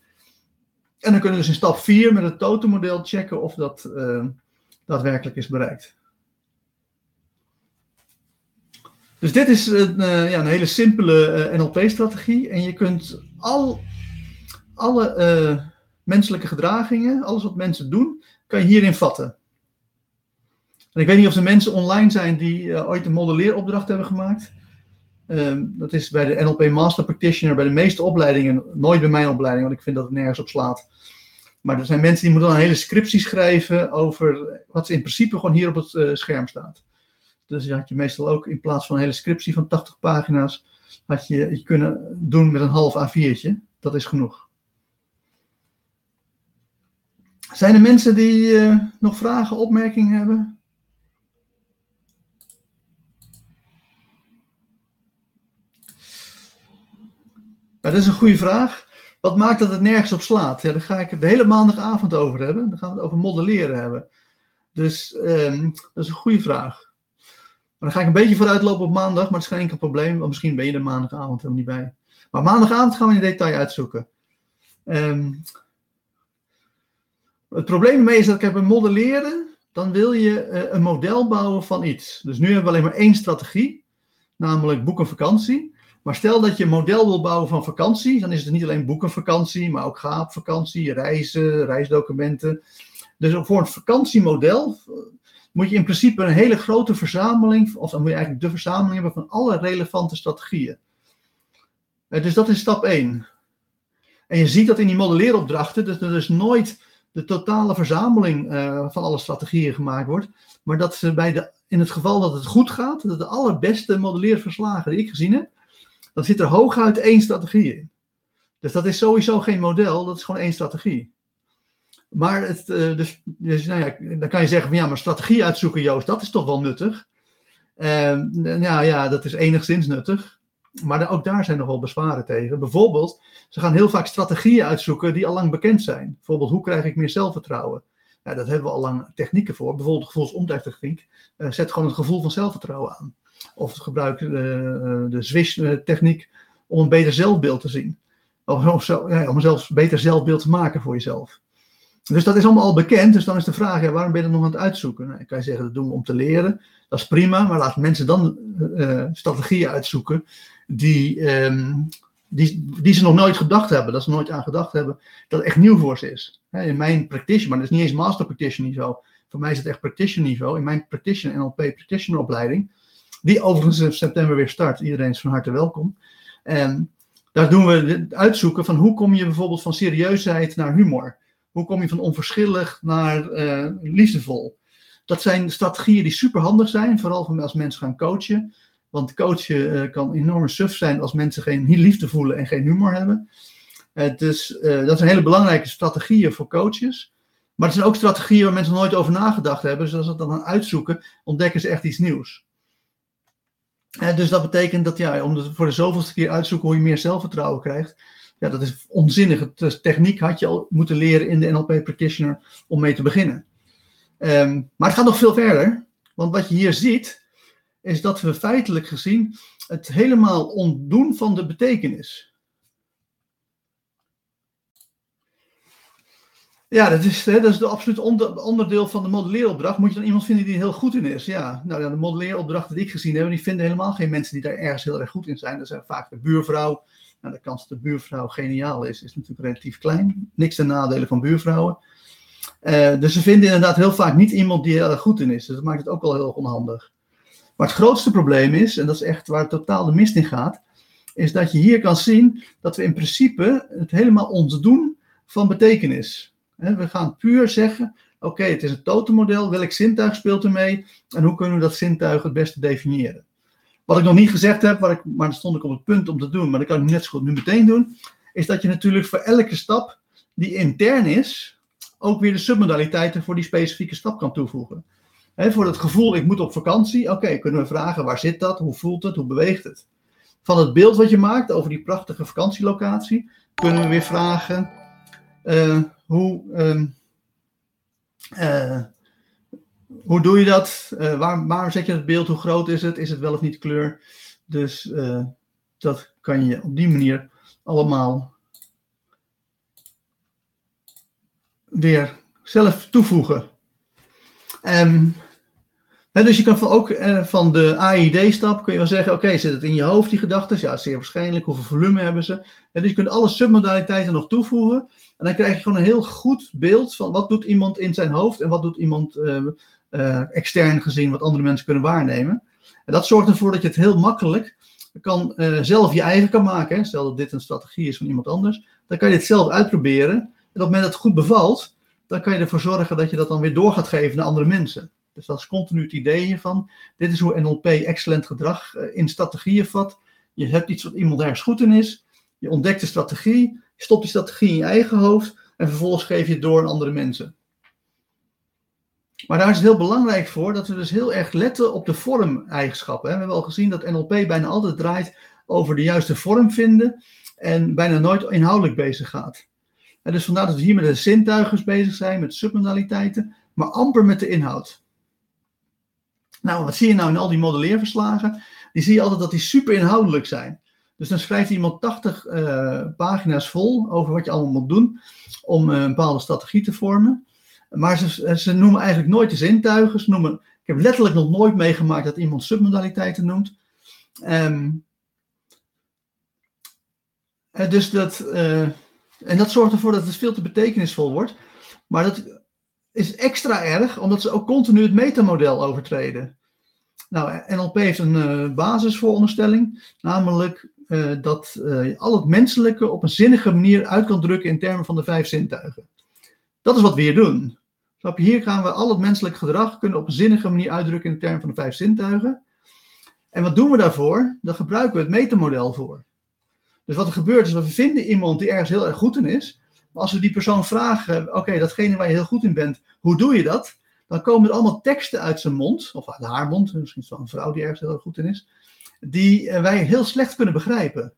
En dan kunnen we dus in stap 4 met het totenmodel checken of dat daadwerkelijk is bereikt. Dus dit is een, uh, ja, een hele simpele uh, NLP-strategie. En je kunt al, alle uh, menselijke gedragingen, alles wat mensen doen, kan je hierin vatten. En ik weet niet of er mensen online zijn die ooit een modelleeropdracht hebben gemaakt. Ehm, dat is bij de NLP Master Practitioner, bij de meeste opleidingen, nooit bij mijn opleiding, want ik vind dat het nergens op slaat. Maar er zijn mensen die moeten dan een hele scriptie schrijven over wat in principe gewoon hier op het scherm staat. Dus je had je meestal ook in plaats van een hele scriptie van 80 pagina's, had je, je kunnen doen met een half A4'tje. Dat is genoeg. Zijn er mensen die uh, nog vragen, opmerkingen hebben? Dat is een goede vraag. Wat maakt dat het nergens op slaat? Ja, daar ga ik het de hele maandagavond over hebben. Dan gaan we het over modelleren hebben. Dus um, dat is een goede vraag dan ga ik een beetje vooruitlopen op maandag, maar het is geen enkel probleem. Want misschien ben je er maandagavond helemaal niet bij. Maar maandagavond gaan we in detail uitzoeken. Um, het probleem ermee is dat ik heb een modelleren. Dan wil je uh, een model bouwen van iets. Dus nu hebben we alleen maar één strategie. Namelijk boek een vakantie. Maar stel dat je een model wil bouwen van vakantie. Dan is het niet alleen boeken vakantie, maar ook ga op vakantie, reizen, reisdocumenten. Dus voor een vakantiemodel moet je in principe een hele grote verzameling, of dan moet je eigenlijk de verzameling hebben van alle relevante strategieën. Eh, dus dat is stap 1. En je ziet dat in die modelleeropdrachten, dat er dus nooit de totale verzameling uh, van alle strategieën gemaakt wordt, maar dat ze bij de, in het geval dat het goed gaat, dat de allerbeste modelleerverslagen die ik gezien heb, dan zit er hooguit één strategie in. Dus dat is sowieso geen model, dat is gewoon één strategie. Maar het, uh, dus, dus, nou ja, dan kan je zeggen van ja, maar strategie uitzoeken, Joost, dat is toch wel nuttig. Uh, ja, ja, dat is enigszins nuttig. Maar ook daar zijn nog wel bezwaren tegen. Bijvoorbeeld, ze gaan heel vaak strategieën uitzoeken die al lang bekend zijn. Bijvoorbeeld, hoe krijg ik meer zelfvertrouwen? Ja, dat hebben we al lang technieken voor. Bijvoorbeeld gevoelsomtuigtechniek. Uh, zet gewoon het gevoel van zelfvertrouwen aan. Of gebruik uh, de Swish-techniek om een beter zelfbeeld te zien. Of zo, ja, om zelfs beter zelfbeeld te maken voor jezelf. Dus dat is allemaal al bekend. Dus dan is de vraag, waarom ben je dat nog aan het uitzoeken? Nou, ik kan je zeggen, dat doen we om te leren. Dat is prima, maar laat mensen dan uh, strategieën uitzoeken die, um, die, die ze nog nooit gedacht hebben. Dat ze nooit aan gedacht hebben dat echt nieuw voor ze is. in mijn practitioner, maar dat is niet eens master practitioner niveau. Voor mij is het echt practitioner niveau. In mijn practitioner NLP practitioner opleiding. Die overigens in september weer start. Iedereen is van harte welkom. En daar doen we het uitzoeken van hoe kom je bijvoorbeeld van serieusheid naar humor. Hoe kom je van onverschillig naar uh, liefdevol? Dat zijn strategieën die superhandig zijn, vooral als mensen gaan coachen. Want coachen uh, kan enorm suf zijn als mensen geen liefde voelen en geen humor hebben. Uh, dus dat zijn hele belangrijke strategieën voor coaches. Maar het zijn ook strategieën waar mensen nooit over nagedacht hebben. Dus als ze dat dan uitzoeken, ontdekken ze echt iets nieuws. Dus dat betekent dat ja, om voor de zoveelste keer uitzoeken hoe je meer zelfvertrouwen krijgt, ja, dat is onzinnig. De techniek had je al moeten leren in de NLP Practitioner om mee te beginnen. Ehm, maar het gaat nog veel verder. Want wat je hier ziet, is dat we feitelijk gezien het helemaal ontdoen van de betekenis. Ja, dat is, hè, dat is de absoluut onder, onderdeel van de modelleeropdracht. Moet je dan iemand vinden die er heel goed in is? Ja, nou ja, de modelleeropdrachten die ik gezien heb, die vinden helemaal geen mensen die daar ergens heel erg goed in zijn. Dat zijn vaak de buurvrouw, nou, de kans dat de buurvrouw geniaal is, is natuurlijk relatief klein. Niks ten nadele van buurvrouwen. Uh, dus ze vinden inderdaad heel vaak niet iemand die er goed in is. Dus dat maakt het ook wel heel onhandig. Maar het grootste probleem is, en dat is echt waar totaal de mist in gaat, is dat je hier kan zien dat we in principe het helemaal ontdoen van betekenis. We gaan puur zeggen, Oké, het is een totemmodel. Welk zintuig speelt er mee? En hoe kunnen we dat zintuig het beste definiëren? Wat ik nog niet gezegd heb, waar ik, maar dan stond ik op het punt om te doen, maar dat kan ik net zo goed nu meteen doen, is dat je natuurlijk voor elke stap die intern is, ook weer de submodaliteiten voor die specifieke stap kan toevoegen. voor het gevoel, ik moet op vakantie, oké, kunnen we vragen, waar zit dat? Hoe voelt het? Hoe beweegt het? Van het beeld wat je maakt over die prachtige vakantielocatie, kunnen we weer vragen, uh, hoe, uh, uh, hoe doe je dat? Uh, waar, waar zet je het beeld? Hoe groot is het? Is het wel of niet kleur? Dus uh, dat kan je op die manier allemaal weer zelf toevoegen. Um, dus je kan van, ook uh, van de AID-stap kun je wel zeggen, oké, zit het in je hoofd, die gedachten? Ja, zeer waarschijnlijk. Hoeveel volume hebben ze? En dus je kunt alle submodaliteiten nog toevoegen. En dan krijg je gewoon een heel goed beeld van wat doet iemand in zijn hoofd en wat doet iemand uh, uh, extern gezien, wat andere mensen kunnen waarnemen. En dat zorgt ervoor dat je het heel makkelijk kan, uh, zelf je eigen kan maken. Stel dat dit een strategie is van iemand anders, dan kan je dit zelf uitproberen. En op het moment dat het goed bevalt, dan kan je ervoor zorgen dat je dat dan weer door gaat geven naar andere mensen. Dus dat is continu het idee hiervan. Dit is hoe NLP excellent gedrag in strategieën vat. Je hebt iets wat iemand ergens goed in is. Je ontdekt de strategie. Je stopt die strategie in je eigen hoofd. En vervolgens geef je het door aan andere mensen. Maar daar is het heel belangrijk voor dat we dus heel erg letten op de vormeigenschappen. We hebben al gezien dat NLP bijna altijd draait over de juiste vorm vinden en bijna nooit inhoudelijk bezig gaat. Dus vandaar dat we hier met de zintuigers bezig zijn, met submodaliteiten, maar amper met de inhoud. Nou, wat zie je nou in al die modelleerverslagen? Die zie je altijd dat die super inhoudelijk zijn. Dus dan schrijft iemand 80 uh, eh, pagina's vol over wat je allemaal moet doen om uh, een bepaalde strategie te vormen. Maar ze, ze noemen eigenlijk nooit de zintuigen. Noemen, ik heb letterlijk nog nooit meegemaakt dat iemand submodaliteiten noemt. Um, dus dat, en dat zorgt ervoor dat het veel te betekenisvol wordt. Maar dat is extra erg, omdat ze ook continu het metamodel overtreden. Nou, NLP heeft een uh, basisvooronderstelling, namelijk uh, dat uh, al het menselijke op een zinnige manier uit kan drukken in termen van de vijf zintuigen. Dat is wat we hier doen. Snap je? Hier gaan we al het menselijk gedrag kunnen op een zinnige manier uitdrukken in termen van de vijf zintuigen. En wat doen we daarvoor? Daar gebruiken we het metamodel voor. Dus wat er gebeurt is we vinden iemand die ergens heel erg goed in is. Maar als we die persoon vragen, oké, datgene waar je heel goed in bent, hoe doe je dat? Dan komen er allemaal teksten uit zijn mond, of uit haar mond, misschien is wel een vrouw die ergens heel goed in is, die eh, wij heel slecht kunnen begrijpen.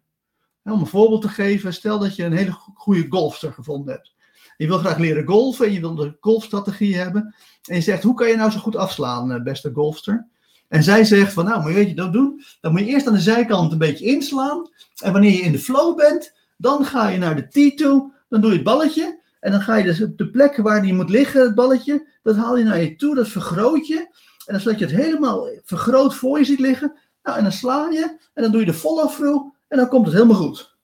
Om een voorbeeld te geven, stel dat je een hele goede golfster gevonden hebt. Je wil graag leren golfen en je wil een golfstrategie hebben. En je zegt, hoe kan je nou zo goed afslaan, eh, beste golfster? En zij zegt van, nou, maar weet je dat doen? Dan moet je eerst aan de zijkant een beetje inslaan. En wanneer je in de flow bent, dan ga je naar de tee toe. Dan doe je het balletje. En dan ga je dus op de plek waar die moet liggen, het balletje, dat haal je naar je toe, dat vergroot je. En dan zodat je het helemaal vergroot voor je ziet liggen. Nou, en dan sla je en dan doe je de follow-through en dan komt het helemaal goed.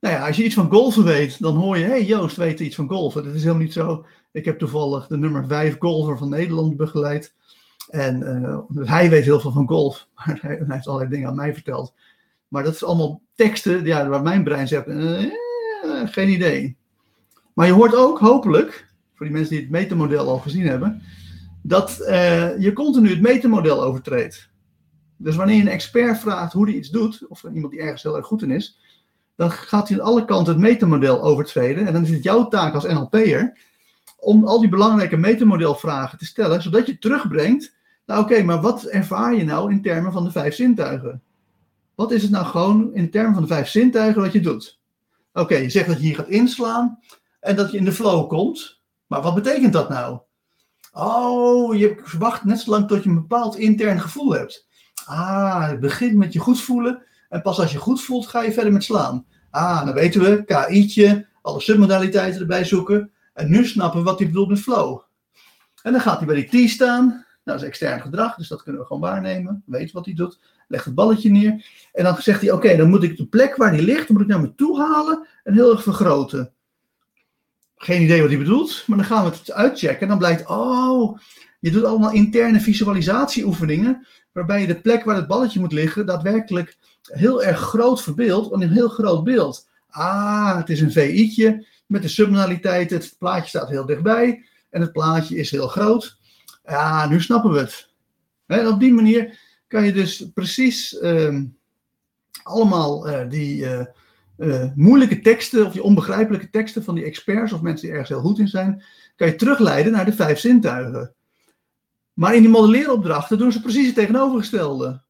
Nou ja, als je iets van golfen weet, dan hoor je, hé hey, Joost weet iets van golfen. Dat is helemaal niet zo. Ik heb toevallig de nummer 5 golfer van Nederland begeleid. En uh, hij weet heel veel van golf, [LAUGHS] maar hij, heeft allerlei dingen aan mij verteld. Maar dat is allemaal teksten ja, waar mijn brein zegt, uh, geen idee. Maar je hoort ook, hopelijk, voor die mensen die het metamodel al gezien hebben, dat uh, je continu het metamodel overtreedt. Dus wanneer je een expert vraagt hoe hij iets doet, of iemand die ergens heel erg goed in is, dan gaat hij aan alle kanten het metamodel overtreden. En dan is het jouw taak als NLP'er om al die belangrijke metamodelvragen te stellen, zodat je terugbrengt, nou oké, maar wat ervaar je nou in termen van de vijf zintuigen? Wat is het nou gewoon in termen van de vijf zintuigen wat je doet? Oké, je zegt dat je hier gaat inslaan en dat je in de flow komt. Maar wat betekent dat nou? Oh, je wacht net zo lang tot je een bepaald intern gevoel hebt. Ah, het begint met je goed voelen. En pas als je goed voelt, ga je verder met slaan. Ah, dan weten we, KI'tje, alle submodaliteiten erbij zoeken. En nu snappen we wat hij bedoelt met flow. En dan gaat hij bij die T staan. Nou, dat is extern gedrag, dus dat kunnen we gewoon waarnemen. Weet wat hij doet. Legt het balletje neer. En dan zegt hij, oké, dan moet ik de plek waar die ligt, moet ik naar me toe halen en heel erg vergroten. Geen idee wat hij bedoelt, maar dan gaan we het uitchecken. En dan blijkt, oh, je doet allemaal interne visualisatieoefeningen, waarbij je de plek waar het balletje moet liggen daadwerkelijk heel erg groot verbeeldt, een heel groot beeld. Ah, het is een VI'tje met de subnaliteit, het plaatje staat heel dichtbij. en het plaatje is heel groot. Ja, nu snappen we het. En op die manier kan je dus precies ehm, allemaal uh, die uh, moeilijke teksten of die onbegrijpelijke teksten van die experts of mensen die ergens heel goed in zijn, kan je terugleiden naar de vijf zintuigen. Maar in die modelleeropdrachten doen ze precies het tegenovergestelde.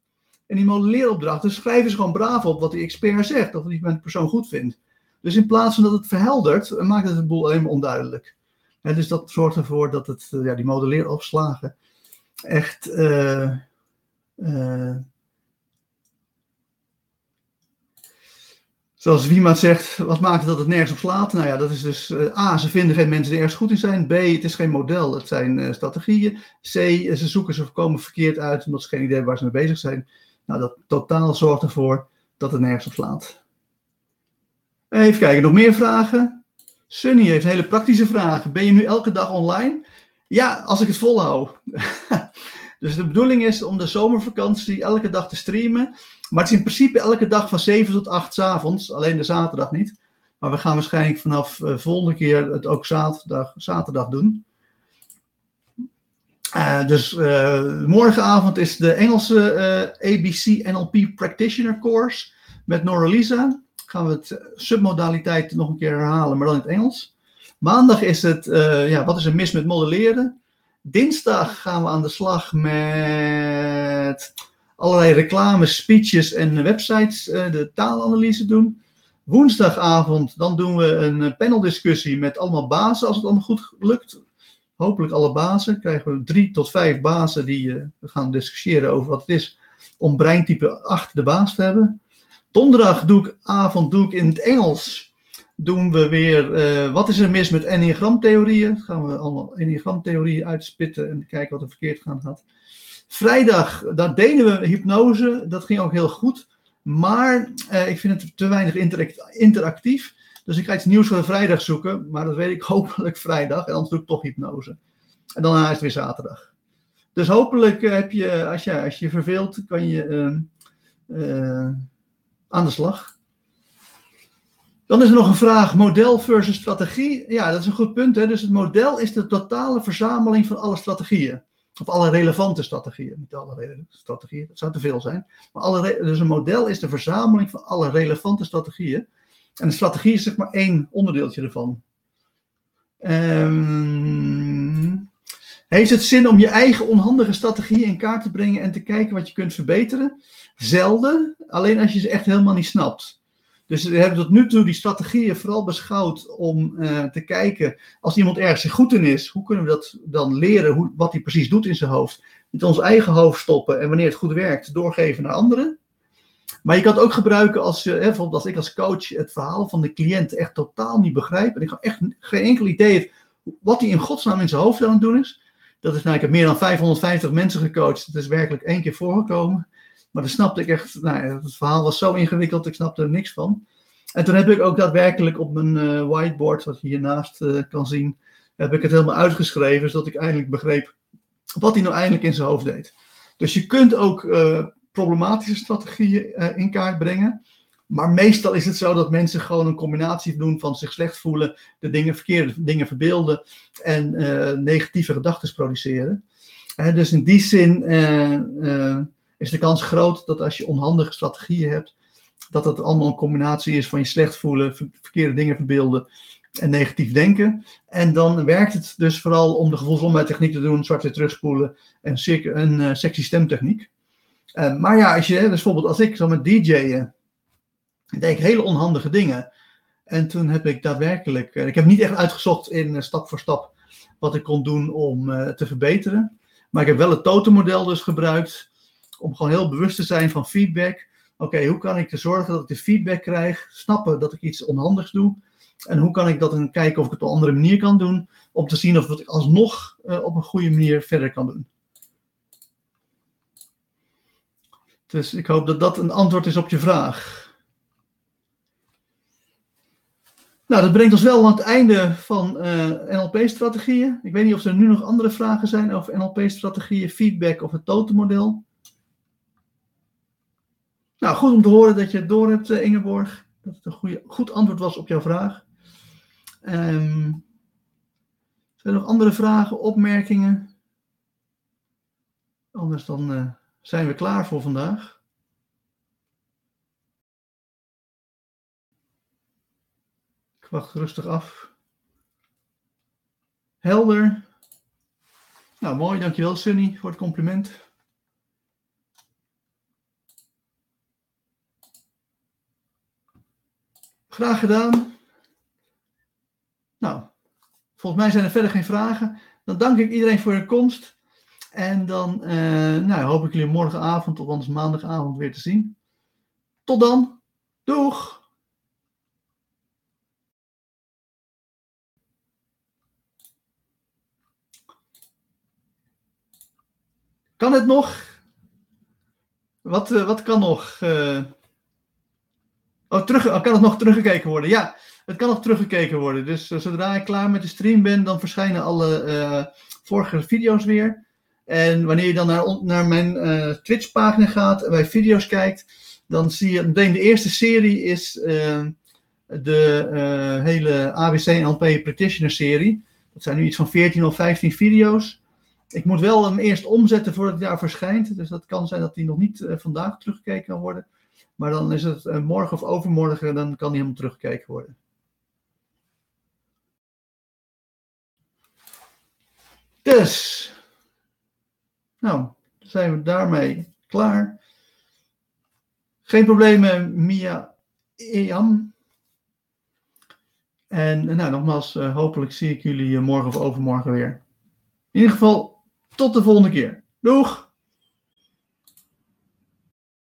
In die modelleeropdrachten schrijven ze gewoon braaf op wat die expert zegt of wat die persoon goed vindt. Dus in plaats van dat het verheldert, maakt het het boel alleen maar onduidelijk. En dus dat zorgt ervoor dat het, ja, die modelleeropslagen echt uh, Zoals Wiema zegt, wat maakt dat het nergens op slaat? Nou ja, dat is dus uh, A, ze vinden geen mensen die ergens goed in zijn. B, het is geen model, het zijn uh, strategieën. C, ze zoeken ze voorkomen verkeerd uit omdat ze geen idee waar ze mee bezig zijn. Nou, dat totaal zorgt ervoor dat het nergens op slaat. Even kijken, nog meer vragen? Sunny heeft een hele praktische vraag. Ben je nu elke dag online? Ja, als ik het volhoud. [LAUGHS] dus de bedoeling is om de zomervakantie elke dag te streamen. Maar het is in principe elke dag van 7 tot 8 s avonds, alleen de zaterdag niet. Maar we gaan waarschijnlijk vanaf uh, volgende keer het ook zaterdag, zaterdag doen. Uh, dus uh, morgenavond is de Engelse ABC NLP Practitioner Course met Nora Lisa. Gaan we het submodaliteit nog een keer herhalen, maar dan in het Engels. Maandag is het, ja, wat is er mis met modelleren? Dinsdag gaan we aan de slag met allerlei reclame, speeches en websites uh, de taalanalyse doen. Woensdagavond, dan doen we een eh, paneldiscussie met allemaal bazen, als het allemaal goed lukt. Hopelijk alle bazen. Krijgen we drie tot vijf bazen die uh, gaan discussiëren over wat het is om breintype 8 de baas te hebben. Donderdag doe ik, avond doe ik in het Engels. Doen we weer uh, wat is er mis met enneagramtheorieën. Gaan we allemaal enneagramtheorieën uitspitten en kijken wat er verkeerd gaat. Vrijdag, daar deden we hypnose. Dat ging ook heel goed. Maar eh, ik vind het te weinig interactief. Dus ik ga iets nieuws voor vrijdag zoeken. Maar dat weet ik [LAUGHS] hopelijk vrijdag. En anders doe ik toch hypnose. En dan is het weer zaterdag. Dus hopelijk heb je, als je, als je verveelt, kan je uh, aan de slag. Dan is er nog een vraag: model versus strategie. Ja, dat is een goed punt. Hè? Dus het model is de totale verzameling van alle strategieën. Of alle relevante strategieën. Niet alle strategieën, dat zou te veel zijn. Maar alle, dus een model is de verzameling van alle relevante strategieën. En de strategie is zeg maar één onderdeeltje ervan. Um, heeft het zin om je eigen onhandige strategieën in kaart te brengen en te kijken wat je kunt verbeteren? Zelden, alleen als je ze echt helemaal niet snapt. Dus we hebben tot nu toe die strategieën vooral beschouwd om uh, te kijken, als iemand ergens goed in is, hoe kunnen we dat dan leren, hoe, wat hij precies doet in zijn hoofd. Niet ons eigen hoofd stoppen en wanneer het goed werkt, doorgeven naar anderen. Maar je kan het ook gebruiken als je, bijvoorbeeld als ik als coach het verhaal van de cliënt echt totaal niet begrijp. En ik heb echt geen enkel idee wat hij in godsnaam in zijn hoofd aan het doen is. Dat is nou, ik heb meer dan 550 mensen gecoacht. Dat is werkelijk één keer voorgekomen. Maar dan snapte ik echt, nou, het verhaal was zo ingewikkeld, ik snapte er niks van. En toen heb ik ook daadwerkelijk op mijn uh, whiteboard, wat je hiernaast uh, kan zien, heb ik het helemaal uitgeschreven, zodat ik eindelijk begreep wat hij nou eindelijk in zijn hoofd deed. Dus je kunt ook uh, problematische strategieën in kaart brengen. Maar meestal is het zo dat mensen gewoon een combinatie doen van zich slecht voelen, de dingen, verkeerde dingen verbeelden en negatieve gedachten produceren. dus in die zin is de kans groot dat als je onhandige strategieën hebt, dat het allemaal een combinatie is van je slecht voelen, verkeerde dingen verbeelden en negatief denken. En dan werkt het dus vooral om de gevoelsomheidtechniek te doen, zwart weer terugspoelen en een uh, sexy stemtechniek. Uh, maar ja, als je, dus bijvoorbeeld als ik zo met DJ'en, deed ik hele onhandige dingen. En toen heb ik daadwerkelijk, uh, ik heb niet echt uitgezocht in stap voor stap wat ik kon doen om te verbeteren. Maar ik heb wel het totenmodel dus gebruikt om gewoon heel bewust te zijn van feedback. Oké, hoe kan ik ervoor zorgen dat ik de feedback krijg? Snappen dat ik iets onhandigs doe. En hoe kan ik dat dan kijken of ik het op een andere manier kan doen? Om te zien of ik alsnog uh, op een goede manier verder kan doen. Dus ik hoop dat dat een antwoord is op je vraag. Nou, dat brengt ons wel aan het einde van uh, NLP-strategieën. Ik weet niet of er nu nog andere vragen zijn over NLP-strategieën, feedback of het totenmodel. Nou, goed om te horen dat je het door hebt, eh, Ingeborg. Dat het een goede, goed antwoord was op jouw vraag. Um, Zijn er nog andere vragen, opmerkingen? Anders dan uh, zijn we klaar voor vandaag. Ik wacht rustig af. Helder. Nou, mooi. Dankjewel, Sunny, voor het compliment. Graag gedaan. Nou, volgens mij zijn er verder geen vragen. Dan dank ik iedereen voor je komst. En dan uh, nou, hoop ik jullie morgenavond of anders maandagavond weer te zien. Tot dan. Doeg! Kan het nog? Wat, uh, wat kan nog? Uh... Oh, terug, oh, kan het nog teruggekeken worden? Ja, het kan nog teruggekeken worden. Dus uh, zodra ik klaar met de stream ben, dan verschijnen alle vorige video's weer. En wanneer je dan naar, naar mijn Twitch-pagina gaat en bij video's kijkt, dan zie je meteen de eerste serie is de hele ABC NLP Practitioner serie. Dat zijn nu iets van 14 of 15 video's. Ik moet wel hem eerst omzetten voordat het jaar verschijnt. Dus dat kan zijn dat die nog niet vandaag teruggekeken kan worden. Maar dan is het uh, morgen of overmorgen, dan kan die helemaal teruggekeken worden. Dus, nou, zijn we daarmee klaar. Geen problemen, Mia Eam. En nou, nogmaals, uh, hopelijk zie ik jullie morgen of overmorgen weer. In ieder geval tot de volgende keer. Doeg!